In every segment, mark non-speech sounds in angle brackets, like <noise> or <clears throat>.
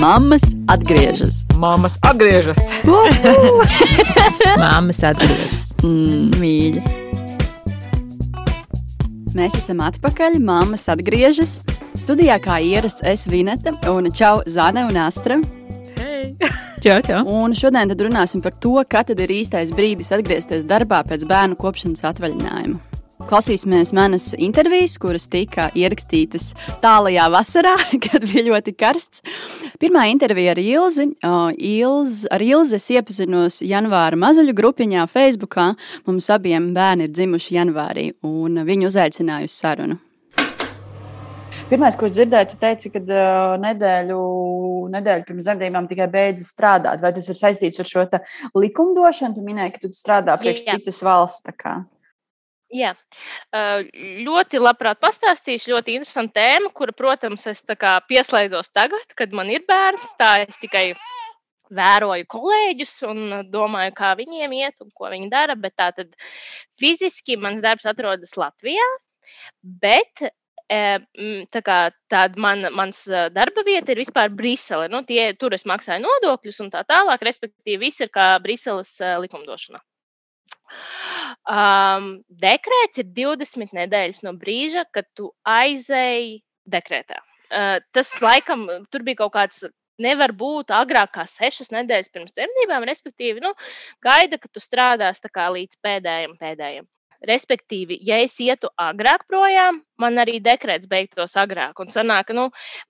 Mammas atgriežas. Māmas atgriežas. <laughs> Māmas atgriežas. Mm, mīļi. Mēs esam atpakaļ. Māmas atgriežas. Studijā kā ierasts es Vineta un Čau Zane un Astra. Hei! Čau, čau. Un šodien tad runāsim par to, kad tad ir īstais brīdis atgriezties darbā pēc bērnu kopšanas atvaļinājuma. Klausīsimies manas intervijas, kuras tika ierakstītas tālajā vasarā, <laughs> kad bija ļoti karsts. Pirmā intervija ar Ilzi. Ilz, ar Ilzi es iepazinos janvāra mazuļu grupiņā Facebookā. Mums abiem bērni ir dzimuši janvārī, un viņu uzaicināju uz sarunu. Pirmais, ko es dzirdēju, tu teici, ka uh, nedēļu, nedēļu pirms dzemdībām tikai beidzas strādāt. Vai tas ir saistīts ar šo likumdošanu? Tu minēji, ka tu strādā priekš Jā. citas valsts. Jā, ļoti labprāt pastāstīšu. Ļoti interesanta tēma, kura, protams, es pieslēdzos tagad, kad man ir bērns. Tā es tikai vēroju kolēģus un domāju, kā viņiem iet un ko viņi dara. Bet tā tad fiziski mans darbs atrodas Latvijā, bet tā kā tāda man, mans darba vieta ir vispār Brisele. Nu, tie, tur es maksāju nodokļus un tā tālāk, respektīvi, viss ir kā Briseles likumdošana. Um, dekrēts ir 20 nedēļas no brīža, kad tu aizēji dekrētā. Uh, tas laikam tur bija kaut kāds. Nevar būt agrāk kā sešas nedēļas pirms dzemdībām, respektīvi, nu, gaida, ka tu strādās līdz pēdējiem, pēdējiem. Respektīvi, ja es ietu agrāk projām, man arī dekrets beigtos agrāk. Un sanāk, nu,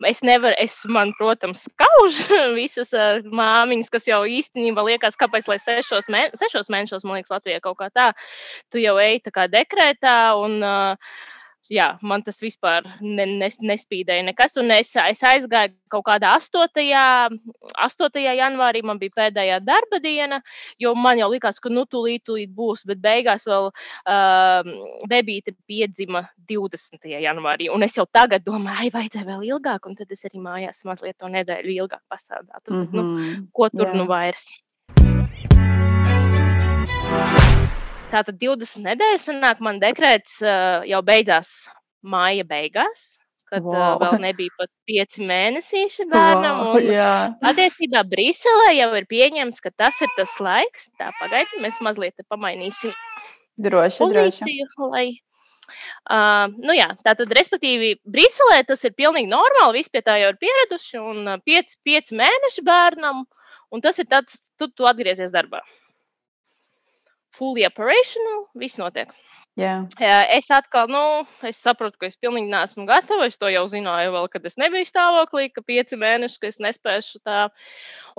es nevaru, es, man, protams, skauž <laughs> visas uh, māmiņas, kas jau īstenībā liekas, kāpēc, lai sešos, mēne, sešos mēnešos, man liekas, Latvijā kaut kā tā, tu jau ej tā kā dekrētā un. Uh, Jā, man tas vispār ne, nes, nespīdēja nekas. Un es, es aizgāju kaut kādā 8. 8. janvārī, man bija pēdējā darba diena, jo man jau likās, ka nu tūlīt, tūlīt būs, bet beigās vēl uh, bebīte piedzima 20. janvārī. Un es jau tagad domāju, ai, vajadzēja vēl ilgāk, un tad es arī mājās mazliet to nedēļu ilgāk pasādātu. Mm -hmm. nu, Mhm. ko tur Jā. nu vairs? Tātad 20 nedēļas sanāk, man dekrēts uh, jau beidzās māja beigās, kad wow. Uh, vēl nebija pat pieci mēnesīši bērnam. Un jā. Patiesībā Briselē jau ir pieņemts, ka tas ir tas laiks. Tā pagaidi, mēs mazliet pamainīsim Droši, droši. pozīciju, lai. Uh, nu jā, tā tad, respektīvi, Briselē tas ir pilnīgi normāli. Visi pie tā jau ir pieraduši. Un uh, pieci, pieci mēneši bērnam, un tas ir tāds, tu, tu atgriezies darbā. Fully operational, viss notiek. Jā, Es atkal, nu, es saprotu, ka es pilnīgi neesmu gatava. Es to jau zināju, vēl, kad es nebiju stāvoklī, ka pieci mēneši, ka es nespēšu tā.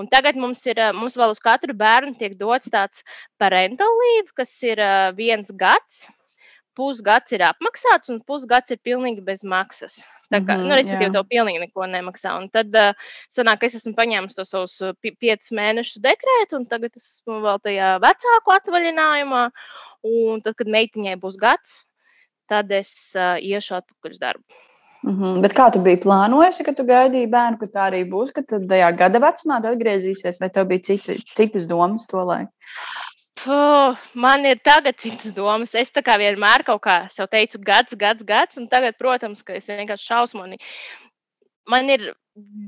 Un tagad mums ir, mums vēl uz katru bērnu tiek dots tāds parental leave, kas ir viens gads. Pusgads ir apmaksāts, un pusgads ir pilnīgi bez maksas. Tā kā, Mhm, nu, respektīvi, tev pilnīgi neko nemaksā. Un tad uh, sanāk, es esmu paņēmis to savus pi- piecus mēnešus dekrētu, un tagad es esmu vēl tajā vecāku atvaļinājumā. Un tad, kad meitiņai būs gads, tad es uh, iešu atpakaļ uz darbu. Mm -hmm. Bet kā tu biji plānojusi, ka tu gaidīji bērnu, ka tā arī būs, ka tad tajā gada vecumā tu atgriezīsies, vai tev bija citi, citas domas to laiku? Puh, man ir tagad citas domas. Es tā kā vienmēr kaut kā sev teicu, gads, gads, gads, un tagad, protams, ka es vienkārši šausmīgi. Man ir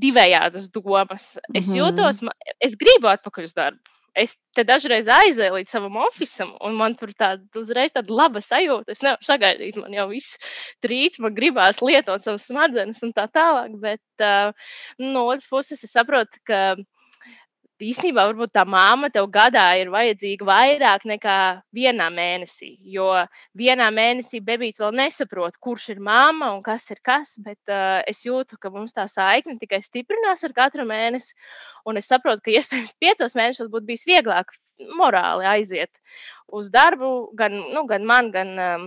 divējādas domas. Es Mhm. jūtos, ma- es gribu atpakaļ uz darbu. Es te dažreiz aizēju līdz savam oficiālam, un man tur tāda uzreiz tāda laba sajūta. Es nevaru sagaidīt, man jau viss trīc, man gribās lietot savas smadzenes un tā tālāk. Bet uh, no otras puses, es saprotu, ka īstenībā varbūt tā māma tev gadā ir vajadzīga vairāk nekā vienā mēnesī. Jo vienā mēnesī bebīte vēl nesaprot, kurš ir mamma un kas ir kas. Bet uh, es jūtu, ka mums tā saikne tikai stiprinās ar katru mēnesi. Un es saprotu, ka iespējams piecos mēnešos būtu bijis vieglāk morāli aiziet uz darbu, gan, nu, gan man, gan um,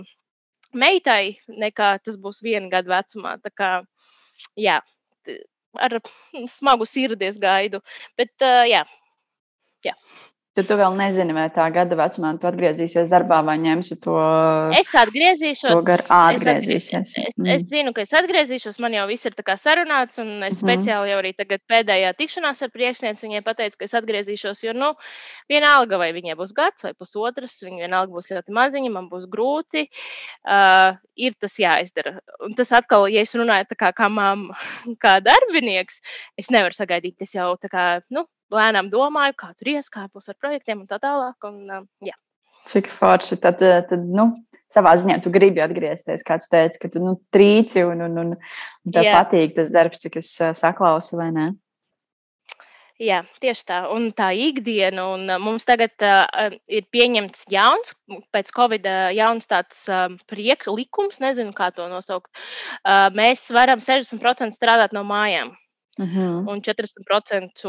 meitai, nekā tas būs viena gada vecumā. Tā kā, jā, ar <laughs> smagu sirdi es gaidu. Bet, uh, jā, Tad tu vēl nezini, vai tā gada vecumā tu atgriezīsies darbā vai ņemsi to. Es atgriezīšos. To gar atgriezīsies. Es, es, mm. es zinu, ka es atgriezīšos, man jau viss ir sarunāts, un es mm. speciāli jau arī tagad pēdējā tikšanās ar priekšnieci viņai pateicu, ka es atgriezīšos, jo, nu, vienalga, vai viņai būs gads vai pusotras, viņa vienalga būs ļoti maziņa, man būs grūti, uh, ir tas jāizdara. Un tas atkal, ja es runāju kā, kā mamma, <laughs> kā darbinieks, es nevaru sagaidīt, es jau tā kā, nu, lēnām domāju, kā tur ieskāpos ar projektiem un tā tālāk. Un, uh, jā. Cik forši. Tad, tad nu, savā ziņā tu gribi atgriezties, kā tu teici, ka tu nu, trīci un, un, un, un tev jā. patīk tas darbs, cik es saklausu, vai ne? Jā, tieši tā. Un tā ikdiena, un mums tagad uh, ir pieņemts jauns, pēc Covid jauns tāds uh, priekšlikums, nezinu, kā to nosaukt. Uh, mēs varam 60% strādāt no mājām. Uh -huh. Un 40%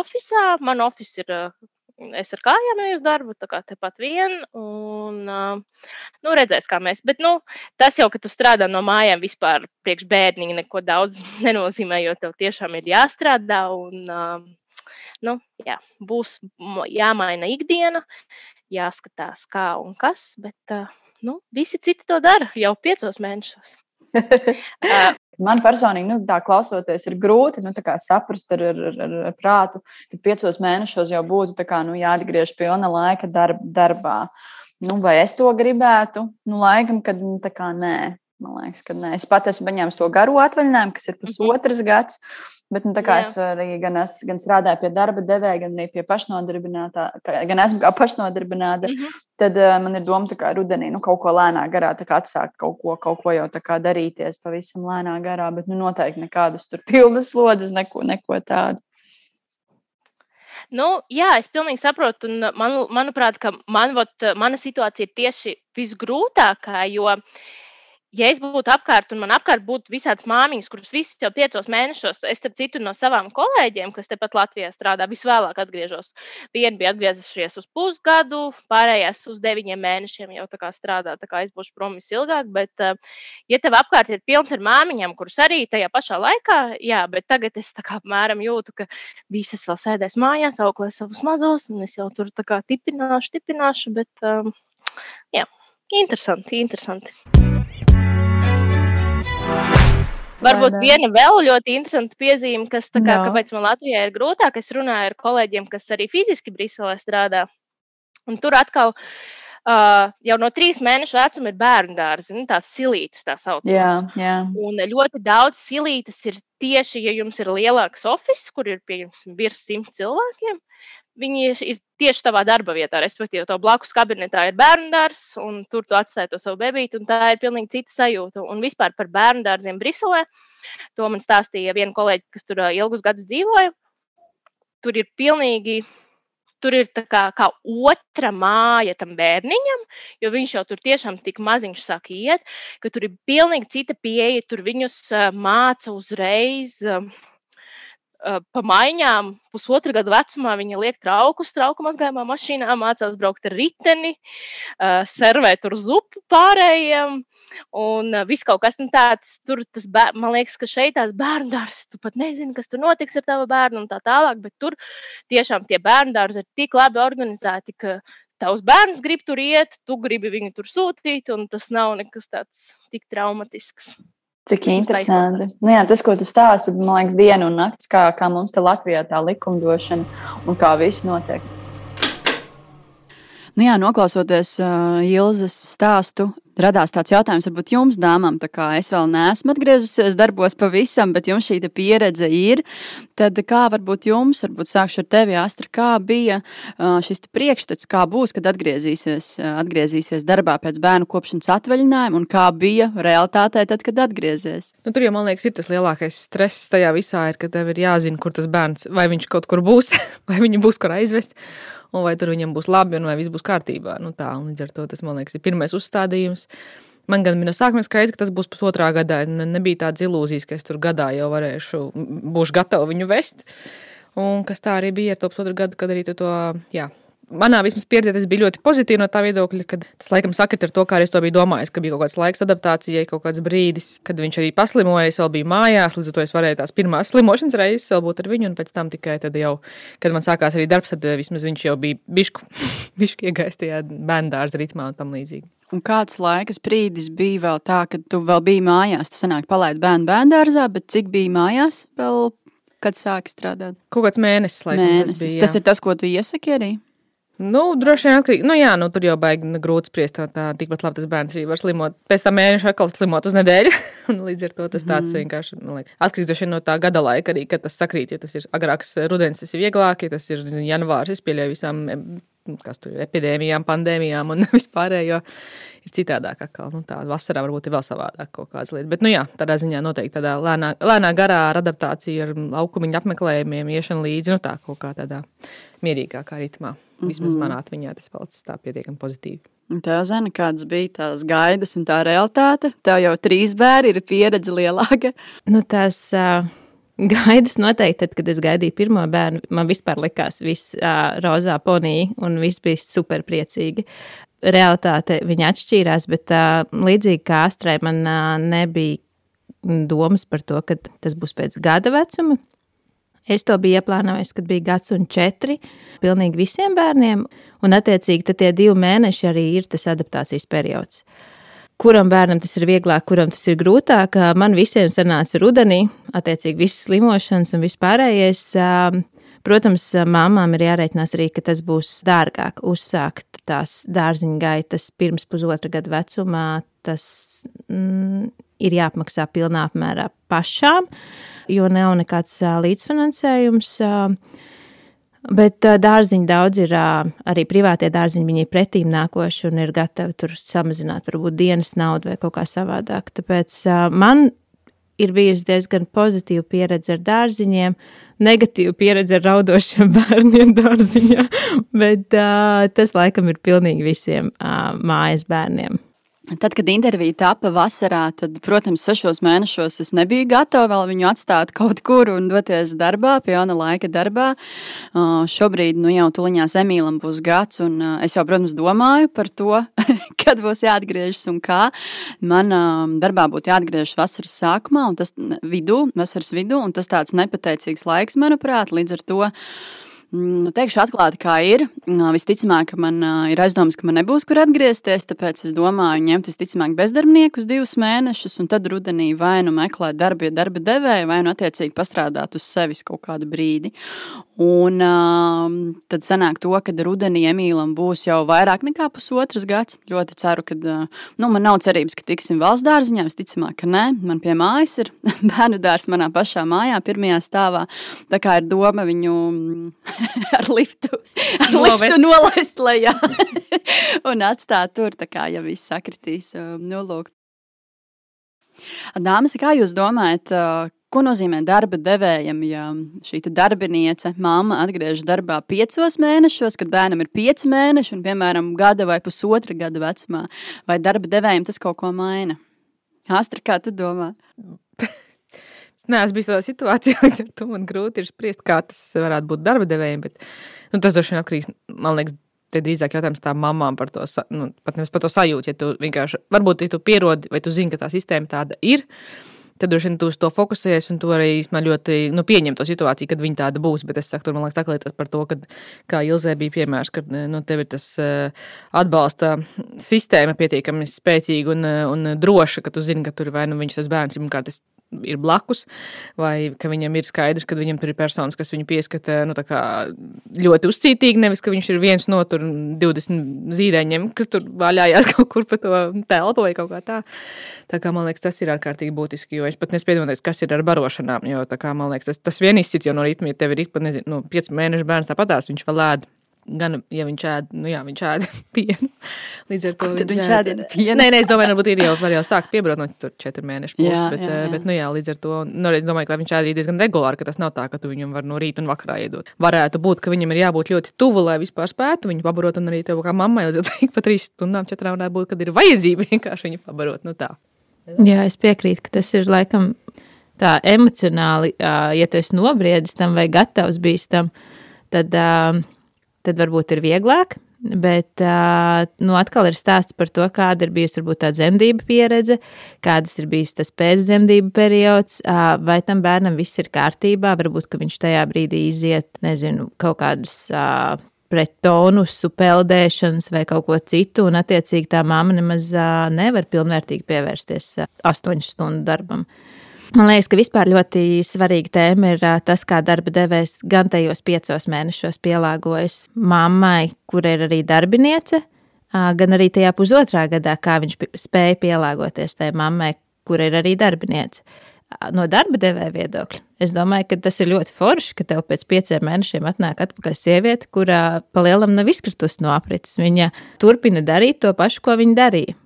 oficiālā. Man oficiālā ir es ar kājām eju uz darbu, tā kā tepat vien. Un, nu, redzēs, kā mēs. Bet nu, tas jau, ka tu strādā no mājām, vispār priekš bērniņa neko daudz <laughs> nenozīmē, jo tev tiešām ir jāstrādā. Un, nu, jā, būs jāmaina ikdiena, jāskatās, kā un kas. Bet nu, visi citi to dara jau piecos mēnešos. <laughs> Man personīgi, nu, tā klausoties, ir grūti nu, saprast ar, ar, ar, ar prātu, ka piecos mēnešos jau būtu kā, nu, jāatgriež pilna laika darb, darbā. Nu, vai es to gribētu? Nu, laikam, kad nu, tā kā nē. Man liekas, ka nē. Es pat esmu paņēmis to garo atvaļinājumu, kas ir mhm. pusotrs mm -hmm. gads. Bet nu, es arī gan, es, gan strādāju pie darba devēja, gan arī pie pašnodarbinātā, gan esmu kā pašnodarbināta. Mm -hmm. Tad uh, man ir doma, ka rudenī nu, kaut ko lēnā garā atsākt, kaut ko, kaut ko jau darīties pavisam lēnā garā, bet nu, noteikti nekādas tur pilnas slodzes, neko, neko tādu. Nu, jā, es pilnīgi saprotu, un man, manuprāt, ka man, vot, mana situācija ir tieši visgrūtākā, jo uh, ja es būtu apkārt un man apkārt būtu visādas māmiņas, kuras visas jau piecos mēnešos, es starp citu no savām kolēģiem, kas tepat Latvijā strādā, visvēlāk atgriežos. Viena bija atgriezušies uz pusgadu, pārējās uz deviņiem mēnešiem jau tā kā strādā, tā kā es būšu prom visilgāk. Bet, eh, ja tev apkārt ir pilns ar māmiņām, kuras arī tajā pašā laikā, jā, bet tagad es tā kā apmēram jūtu, ka visas vēl sēdēs mājās, auklēs savus mazos, un es jau tur tā kā tipināšu, tipināšu, bet um, jā, interesanti, interesanti. Varbūt vai, viena vēl ļoti interesanta piezīme, kas, kā, no. kāpēc man Latvijā ir grūtāk. Es runāju ar kolēģiem, kas arī fiziski Briselē strādā. Un tur atkal uh, jau no trīs mēnešu vecuma ir bērnu dārzi, nu, tās silītes, tā saucamās. Jā, jā. Un ļoti daudz silītes ir tieši, ja jums ir lielāks oficiāls, kur ir pieņemts virs simts cilvēkiem. Viņi ir tieši tavā darba vietā, respektīvi, to blakus kabinetā ir bērnu dārzs, un tur tu atstāji to savu bebīti, un tā ir pilnīgi cita sajūta. Un vispār par bērnu dārziem Briselē, to man stāstīja viena kolēģi, kas tur ilgus gadus dzīvoja. Tur ir pilnīgi tur ir kā, kā otra māja tam bērniņam, jo viņš jau tur tiešām tik maziņš sāk iet, ka tur ir pilnīgi cita pieeja. Tur viņus māca uzreiz. Uh, pa maiņām, pusotra gada vecumā, viņa liek traukus trauku mazgājumā mašīnā, mācās braukt ar riteni, servēt uz upi pārējiem. Un viss kaut kas nu tāds, tur tas, bēr, man liekas, ka šeit tās bērnu dārzs, tu pat nezini, kas tur notiks ar tavu bērnu un tā tālāk, bet tur tiešām tie bērnu dārzi ir tik labi organizēti, ka tavs bērns grib tur iet, tu gribi viņu tur sūtīt, un tas nav nekas tāds tik traumatisks. Cik interesanti. Nu, jā, tas, ko tu stāsti, man liekas, diena un naktis, kā, kā mums te Latvijā tā likumdošana un kā viss notiek. Nu jā, noklausoties uh, Ilzas stāstu, radās tāds jautājums, varbūt jums, dāmām, tā kā es vēl neesmu atgriezusies darbos pavisam, bet jums šī pieredze ir. Tad kā varbūt jums, varbūt sākšu ar tevi, Astra, kā bija šis priekšstats, kā būs, kad atgriezīsies, atgriezīsies darbā pēc bērnu kopšanas atvaļinājuma, un kā bija realitātē tad, kad atgriezies? Nu, tur jau, man liekas, ir tas lielākais stress tajā visā, ir, ka tev ir jāzina, kur tas bērns, vai viņš kaut kur būs, <laughs> vai viņu būs kur aizvest un vai tur viņam būs labi, un vai viss būs kārtībā. Nu, tā, līdz ar to tas, man liekas, ir pirmais uzstādījums. Man gan bija no sākuma skaidrs, ka tas būs pusotrā gadā. Ne, nebija tādas ilūzijas, ka es tur gadā jau varēšu, būšu gatava viņu vest. Un kas tā arī bija ar to pusotru gadu, kad arī to, jā, manā vismaz pieredzē tas bija ļoti pozitīvi no tā viedokļa, ka tas laikam sakrit ar to, kā es to biju domājis, ka bija kaut kāds laiks adaptācijai, kaut kāds brīdis, kad viņš arī paslimoja, es vēl biju mājās, līdz ar to es varēju tās pirmās slimošanas reizes vēl būt ar viņu, un pēc tam tikai tad jau, kad man sākās arī darbs, tad eh, vismaz viņš jau bija bišku, <laughs> bišku iegaist tajā bērndārza ritmā un tam līdzīgi. Un kāds laikas brīdis bija vēl tā, ka tu vēl biji mājās, tu sanāk palaid bērnu bērndārzā, bet cik bija mājās vēl, kad sāki strādāt? Kaut kāds mēnesis, laikam, Mēnesis. tas bija. Tas jā. ir tas, ko tu iesaki arī? Nu, droši vien atkarīgi. Nu, jā, nu, tur jau baigi grūti spriest. Tā, tikpat labi tas bērns arī var slimot. Pēc tam mēneša atkal slimot uz nedēļu. <laughs> un līdz ar to tas tāds mm. vienkārši nu, atkarīgs no tā gada laika arī, kad tas sakrīt. Ja tas ir agrāks rudens, tas ir vieglāk, ja tas ir zini, janvārs, es pieļauju visām kas tur ir epidēmijām, pandēmijām un <laughs> vispārējo. Ir citādāk, atkal. Nu, tā vasarā varbūt ir vēl savādāk kaut kādas lietas. Bet, nu, jā, tādā ziņā noteikti tādā lēnā, lēnā garā ar adaptāciju, ar laukumiņu apmeklējumiem, iešanu līdzi, nu, tā kaut kā tādā mierīgākā ritmā. Vismaz Mhm. manā atmiņā tas palicis tā pietiekami pozitīvi. Un tev, Zana, kādas bija tās gaidas un tā realitāte? Tev jau trīs bērni ir pieredze lielāka. Nu, tās uh, <laughs> gaidas noteikti, tad, kad es gaidīju pirmo bērnu, man vispār likās viss uh, rozā ponija un viss bija super priecīgi. Realitāte viņa atšķīrās, bet uh, līdzīgi kā Astrai, man uh, nebija domas par to, ka tas būs pēc gada vecuma. Es to biju ieplānojis, kad bija gads un četri, pilnīgi visiem bērniem. Un, attiecīgi, tie divi mēneši arī ir tas adaptācijas periods. Kuram bērnam tas ir vieglāk, kuram tas ir grūtāk. Man visiem sanāca rudenī, attiecīgi visas slimošanas un vispārējais. Protams, māmām ir jārēķinās arī, ka tas būs dārgāk uzsākt tās dārziņa gaitas pirms pusotra gada vecumā. Tas mm, ir jāapmaksā pilnā apmērā pašām, jo nav nekāds līdzfinansējums. ā, Bet dārziņi daudz ir arī privātie dārziņi, viņi ir pretīm nākoši un ir gatavi tur samazināt varbūt dienas naudu vai kaut kā savādāk. Tāpēc man ir bijusi diezgan pozitīva pieredze ar dārziņiem, negatīva pieredze ar raudošiem <laughs> bērniem dārziņā, bet tas laikam ir pilnīgi visiem mājas bērniem. Tad, kad intervija tapa vasarā, tad, protams, sešos mēnešos es nebiju gatava vēl viņu atstāt kaut kur un doties darbā, pilna laika darbā. Uh, šobrīd, nu jau tuliņās Emīlam būs gads, un uh, es jau, protams, domāju par to, <laughs> kad būs jāatgriežas un kā. Man uh, darbā būtu jāatgriežas vasaras sākumā, un tas vidū, vasaras vidū, un tas tāds nepateicīgs laiks, manuprāt, līdz ar to. Mm, Teikšu atklāti, kā ir. Mm, Visticamāk, man ir aizdoms, ka man nebūs kur atgriezties. Tāpēc es domāju, ņemt visticamāk bezdarbniekus divus mēnešus, un tad rudenī vai nu meklēt darbu, ja darba devēja, vai nu attiecīgi pastrādāt uz sevis kaut kādu brīdi. Un tad sanāk to, ka rudenī Emīlam būs jau vairāk nekā pusotras gads. Ļoti ceru, ka nu, man nav cerības, ka tiksim valsts dārziņā. Visticamāk, ka nē, man pie mājas ir <laughs> bērnu dārzs manā pašā mājā, pirmajā stāvā. Tā kā ir doma viņu <laughs> ar liftu, ar liftu nolaist lejā <laughs> un atstāt tur, tā kā ja viss sakritīs. uh, Nu, lūk. Dāmas, kā jūs domājat, uh, ko nozīmē darba devējam, ja šī te darbiniece, māma atgriežas darbā piecos mēnešos, kad bērnam ir pieci mēneši un, piemēram, gada vai pusotra gada vecumā, vai darba devējam tas kaut ko maina? Astra, kā tu domā? Es neesmu bijis tādā situācijā, <laughs> līdz ar to man grūti ir spriest, kā tas varētu būt darba devējiem. Bet nu, tas droši vien atkarīgs, man liekas, te drīzāk jautājums tām mamām par to, nu, pat nevis par to sajūtu. Ja tu vienkārši, varbūt, ja tu pierodi, vai tu zini, ka tā sistēma tāda ir, tad droši vien tu uz to fokusējies, un tu arī īstenībā ļoti nu, pieņem to situāciju, kad viņa tāda būs. Bet es saku, tur man liekas, aklietas par to, ka, kā Ilzē bija piemērs, ka nu, tev ir tas eh, atbalsta sistēma pietiekami spēcīga un, eh, un droša, ka tu zini, ka tur vai nu viņš tas bērns pirmkārt ir blakus, vai ka viņam ir skaidrs, ka viņam tur ir personas, kas viņu pieskata nu, ļoti uzcītīgi, nevis ka viņš ir viens no tur 20 zīdaiņiem, kas tur vaļājās <laughs> kaut kur pa to telpu vai kaut kā tā. Tā kā man liekas, tas ir ārkārtīgi būtiski, jo es pat nespēju domāt, kas ir ar barošanām, jo tā kā man liekas, tas, tas vien izsit jau no ritma, ja tev ir ik pa, nezinu, nu, 5 mēnešu bērns tāpatās, viņš vēl ēd. Gan, ja viņš ēd, nu jā, viņš ēd <laughs> pienu. Līdz ar to Tad viņš ēd pienu? Nē, nē, es domāju, varbūt ir jau, var jau sākt piebrot no tur četru mēnešu puses, Jā, bet, jā, jā, jā. bet, nu jā, līdz ar to, nu, es domāju, ka viņš ēd diezgan regulāri, ka tas nav tā, ka tu viņam var no rīta un vakarā iedot. Varētu būt, ka viņam ir jābūt ļoti tuvu, lai vispār spētu viņu pabarot, un arī tev kā mammai, līdz ar to <laughs> ik pa trīs stundām, četrām varētu būt, kad ir vajadzība <laughs> vienkārši viņu pabarot, nu tā. Jā, es piekrītu, ka tas ir laikam tā emocionāli, ja tu esi nobriedis tam vai gatavs bijis tam, tad ā, tad varbūt ir vieglāk. Bet nu, atkal ir stāsts par to, kāda ir bijusi varbūt tā dzemdību pieredze, kādas ir bijis tas pēcdzemdību periods, vai tam bērnam viss ir kārtībā, varbūt viņš tajā brīdī iziet, nezinu, kaut kādas pret tonusu, peldēšanas vai kaut ko citu, un attiecīgi tā mamma nemaz nevar pilnvērtīgi pievērsties astoņu stundu darbam. Man liekas, ka vispār ļoti svarīga tēma ir tas, kā darba devējs gan tajos piecos mēnešos pielāgojas mammai, kur ir arī darbiniece, gan arī tajā pusotrā gadā, kā viņš spēja pielāgoties tai mammai, kur ir arī darbiniece. No darba devēja viedokļa, es domāju, ka tas ir ļoti forši, ka tev pēc pieciem mēnešiem atnāk atpakaļ sieviete, kurā palielam nav izkritusi no aprits. Viņa turpina darīt to pašu, ko viņa darīja.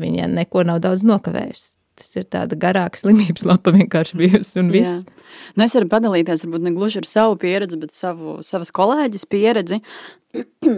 Viņa neko nav daudz nokavējusi tas ir tāda garāka slimības lapa vienkārši bijusi un viss. Nu, es varu padalīties varbūt ne gluži ar savu pieredzi, bet savu, savas kolēģis pieredzi. <clears throat>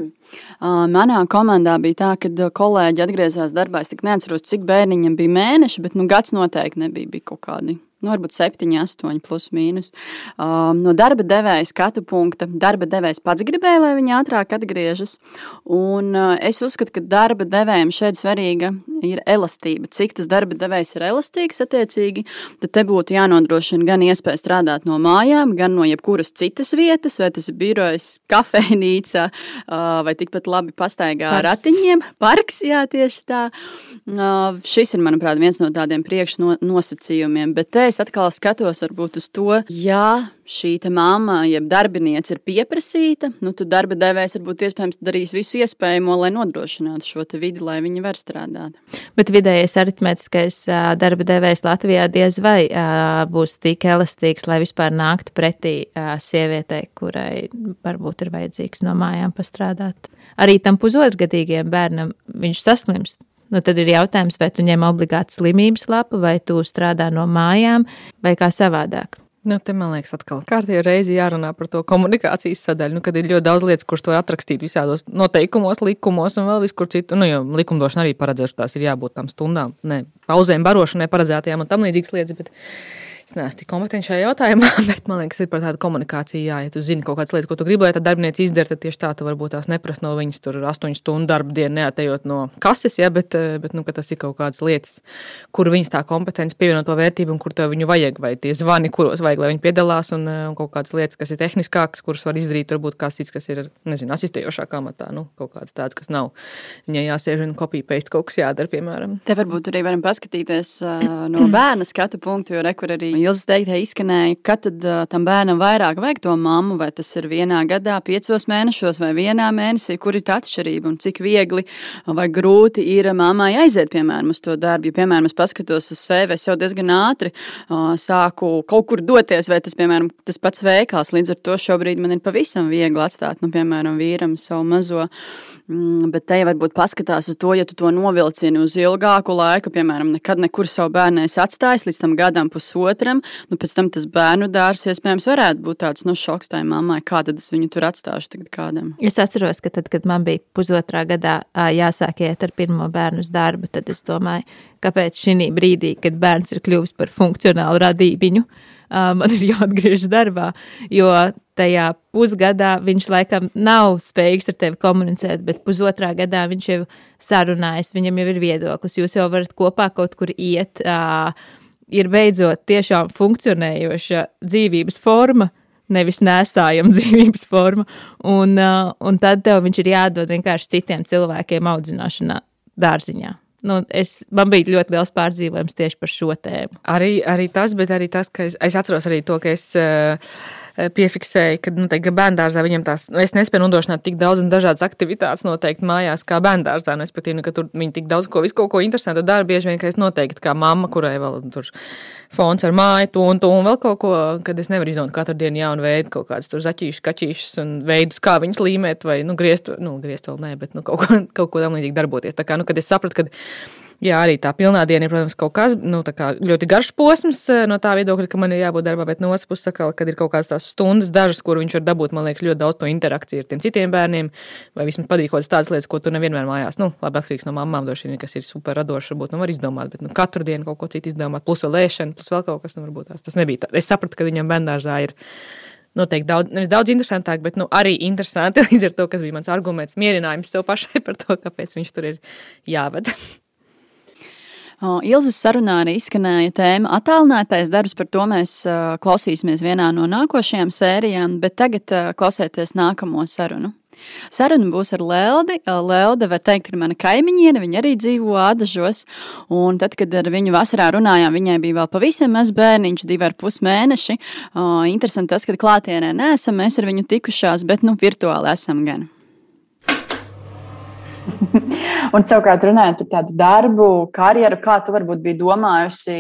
Manā komandā bija tā, ka kolēģi atgriezās darbā. Es tik neatceros, cik bērniņam bija mēneši, bet nu, gads noteikti nebija. Bija kaut kādi nu, varbūt 7, 8, plus mīnus. Um, no darba devēja skatu punkta. Darba devējs pats gribēja, lai viņi ātrāk atgriežas. Un, uh, es uzskatu, ka darba devējiem šeit svarīga ir elastība. Cik tas darba devējs ir elastīgs, attiecīgi, tad te būtu jānodrošina gan iespēja strādāt no mājām, gan no jebkuras citas vietas, vai tas ir birojas, kafejnīca, uh, vai tikpat labi pastaigā ar ratiņiem. Parks, jā, tieši tā. Uh, šis ir, manuprāt, viens no tādiem priekšnosacījumiem. Bet te es atkal skatos uz to, ja šī mamma, jeb darbiniece ir pieprasīta, nu, tad darba devējs varbūt iespējams darīs visu iespējamo, lai nodrošinātu šo vidi, lai viņi var strādāt. Bet vidējais aritmētiskais darba devējs Latvijā diez vai būs tik elastīgs, lai vispār nāktu pretī sievietei, kurai varbūt ir vajadzīgs no mājām pastrādāt. Arī tam pusotrgadīgajam bērnam viņš saslimst Nu, tad ir jautājums, vai tu ņem obligāti slimības lapu, vai tu strādā no mājām, vai kā savādāk. Nu, te man liekas, atkal kārtībā reizi jārunā par to komunikācijas sadaļu. Nu, kad ir ļoti daudz lietas, kuras to atrakstīt visādos noteikumos, likumos un vēl viskur citur. Nu, jo likumdošana arī paredzējuši, tās ir jābūt tam stundām, ne pauzēm, barošanai paredzētajām un tam līdzīgas lietas. Bet Es neesmu tik kompetents šajā jautājumā, <laughs> bet man liekas, ir par tādu komunikāciju. Jā, ja tu zini kaut kādas lietas, ko tu gribi, lai tā darbinieci izdara, tad tieši tā tu varbūt tās neprasa no viņas tur astoņu stundu darba dienu, neatejot no kases, ja, bet, eh, bet nu, tas ir kaut kādas lietas, kur viņas tā kompetence pievienot to vērtību un kur tev viņu vajag, vai tie zvani, kuros vajag, lai viņi piedalās, un, eh, un kaut kādas lietas, kas ir tehniskākas, kuras var izdarīt, varbūt kāds cits, kas ir, nezinu, asistējošākā matā, nu, kaut kāds tāds, kas nav. Viņai jāsēž un kopija paste kaut kas jādara, piemēram. Te varbūt arī varam paskatīties uh, no bērna skatu punktu, jo rekur arī Ilzas teiktajā izskanēja, ka tad uh, tam bērnam vairāk vajag to mammu, vai tas ir vienā gadā, piecos mēnešos vai vienā mēnesī, kur ir tā atšķirība un cik viegli vai grūti ir mammai aiziet, piemēram, uz to darbu. Ja, piemēram, es paskatos uz sevi, es jau diezgan ātri uh, sāku kaut kur doties, vai tas, piemēram, tas pats veikals. Līdz ar to šobrīd man ir pavisam viegli atstāt, nu, piemēram, vīram savu mazo. Mm, bet te varbūt paskatās uz to, ja tu to novilcini uz ilgāku laiku, piemēram, nekad nekur savu bērnu atstājis līdz tam gadam, pusotram. Nu, pēc tam tas bērnu dārzs iespējams varētu būt tāds nu, šoks tai mammai, kā tad es viņu tur atstāšu tagad kādam. Es atceros, ka tad, kad man bija pusotrā gadā jāsāk iet ar pirmo bērnu uz darbu, tad es domāju, kāpēc šī brīdī, kad bērns ir kļuvis par funkcionālu radībiņu, man ir jāatgriežas darbā. Jo tajā pusgadā viņš laikam nav spējīgs ar tevi komunicēt, bet pusotrā gadā viņš jau sarunājas, viņam jau ir viedoklis, jūs jau varat kopā kaut kur iet. Uh, ir beidzot tiešām funkcionējoša dzīvības forma, nevis nesājama <laughs> dzīvības forma. Un, uh, un tad tev viņš ir jādod vienkārši citiem cilvēkiem audzināšanā dārziņā. Nu, es, man bija ļoti liels pārdzīvojums tieši par šo tēmu. Arī, arī tas, bet arī tas, ka es, es atceros arī to, ka es. Uh, Eh, piefiksēja, ka, nu, teikt, ka bērngārzā viņam tās, nu, es nespēju nodrošināt tik daudz un dažādas aktivitātes noteikti mājās, kā bērngārzā. Nu, respektīvi, nu, ka tur viņi tik daudz ko, visu kaut ko interesantu dara. Bieži vien, ka es noteikti kā mamma, kurai vēl tur fons ar māju, to un to un vēl kaut ko, kad es nevaru izdomāt katru dienu jaunu veidu, kaut kādas tur zaķīšas, kaķīšas un veidus, kā viņus līmēt vai, nu, griezt, nu, griezt vēl nē, bet, nu, kaut ko, <laughs> kaut ko tam līdzīgi darboties. Tā kā, nu, kad es sapratu, ka Jā, arī tā pilnā diena ir, protams, kaut kas nu, ļoti garš posms eh, no tā viedokļa, ka man ir jābūt darbā, bet no otras puses, sakal, kad ir kaut kādas tās stundas, dažas, kur viņš var dabūt, man liekas, ļoti daudz to interakciju ar tiem citiem bērniem, vai vismaz kādas tādas lietas, ko tu nevienmēr mājās, nu, labi, atkarīgs no mamām, droši vien, kas ir super radoši, varbūt, nu, var izdomāt, bet nu, katru dienu kaut ko citu izdomāt, plus vēl lēšana, plus vēl kaut kas, nu, varbūt tās tas nebija tā. Es sapratu, ka viņam bērnārzā ir noteikti daudz, nevis daudz interesantāk, bet nu, arī interesanti. <laughs> Līdz ar to, kas bija mans arguments, mierinājums sev pašai par to, kāpēc viņš tur ir jāved. <laughs> Ilzas sarunā arī izskanēja tēma attālinātais darbs, par to mēs klausīsimies vienā no nākošajām sērijām, bet tagad klausieties nākamo sarunu. Saruna būs ar Leldi. Lelde, var teikt, ir mana kaimiņiene, viņa arī dzīvo Ādažos. Un tad, kad ar viņu vasarā runājām, viņai bija vēl pavisam maz bērniņš, divi ar pus mēneši. Interesanti tas, ka klātienē neesam mēs ar viņu tikušās, bet nu virtuāli esam gan. <laughs> Un, savukārt, runājot par tādu darbu, karjeru, kā tu varbūt biji domājusi,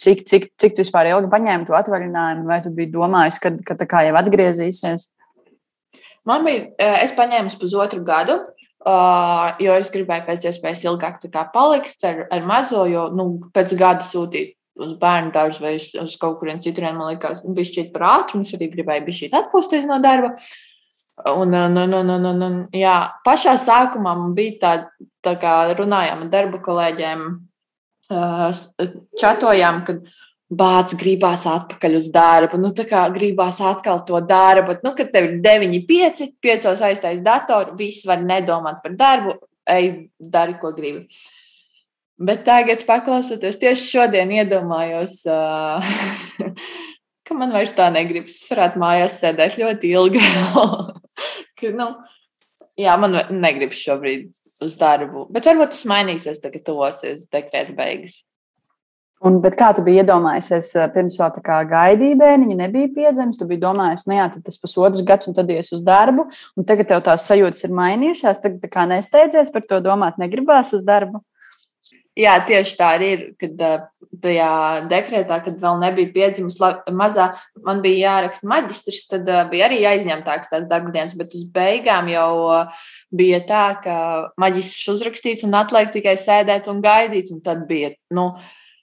cik, cik, cik vispār ilgi paņēmi to atvaļinājumu, vai tu biji domājusi, ka, ka tā kā jau atgriezīsies? Man bija, es paņēmu pusotru gadu, jo es gribēju pēc iespējas ilgāk palikt ar, ar mazo, jo nu, pēc gada sūtīt uz bērnu dārzu vai uz, uz kaut kurien citurien, man liekas, bija šķiet par ātru, un es arī gribēju šī atpūsties no darba. Uh, Un, un, un, un, un, un, jā, pašā sākumā man bija tā, tā kā runājām ar darba kolēģiem, čatojām, kad bācis gribās atpakaļ uz darbu. Nu, tā kā gribās atkal to darbu, nu, kad tev ir 9, 5, 5 aiztais datoru, viss var nedomāt par darbu, ej, dari, ko gribi. Bet tagad, paklausoties, tieši šodien iedomājos, uh, <laughs> ka man vairs tā negribas. Es varētu mājās sēdēt ļoti ilgi. <laughs> <laughs> ka, nu, jā, man negribas šobrīd uz darbu. Bet varbūt tas mainīsies, tagad tuvosies dekrēta beigas. Un, kā tu biji iedomājies, pirms vēl tā kā gaidīja bērniņa, nebija piedzimis, tu biji domājis, nu jā, tas pusotrs gads, un tad ies uz darbu, un tagad tev tās sajūtas ir mainījušās, tagad tā kā nesteidzies par to domāt, negribās uz darbu. Jā, tieši tā arī ir. Kad tajā dekrētā, kad vēl nebija piedzimusi mazā, man bija jāraksta maģistrs, tad bija arī jāizņemtāks tās darbdienas, bet uz beigām jau bija tā, ka maģistrs uzrakstīts un atliek tikai sēdēt un gaidīt, un tad bija, nu,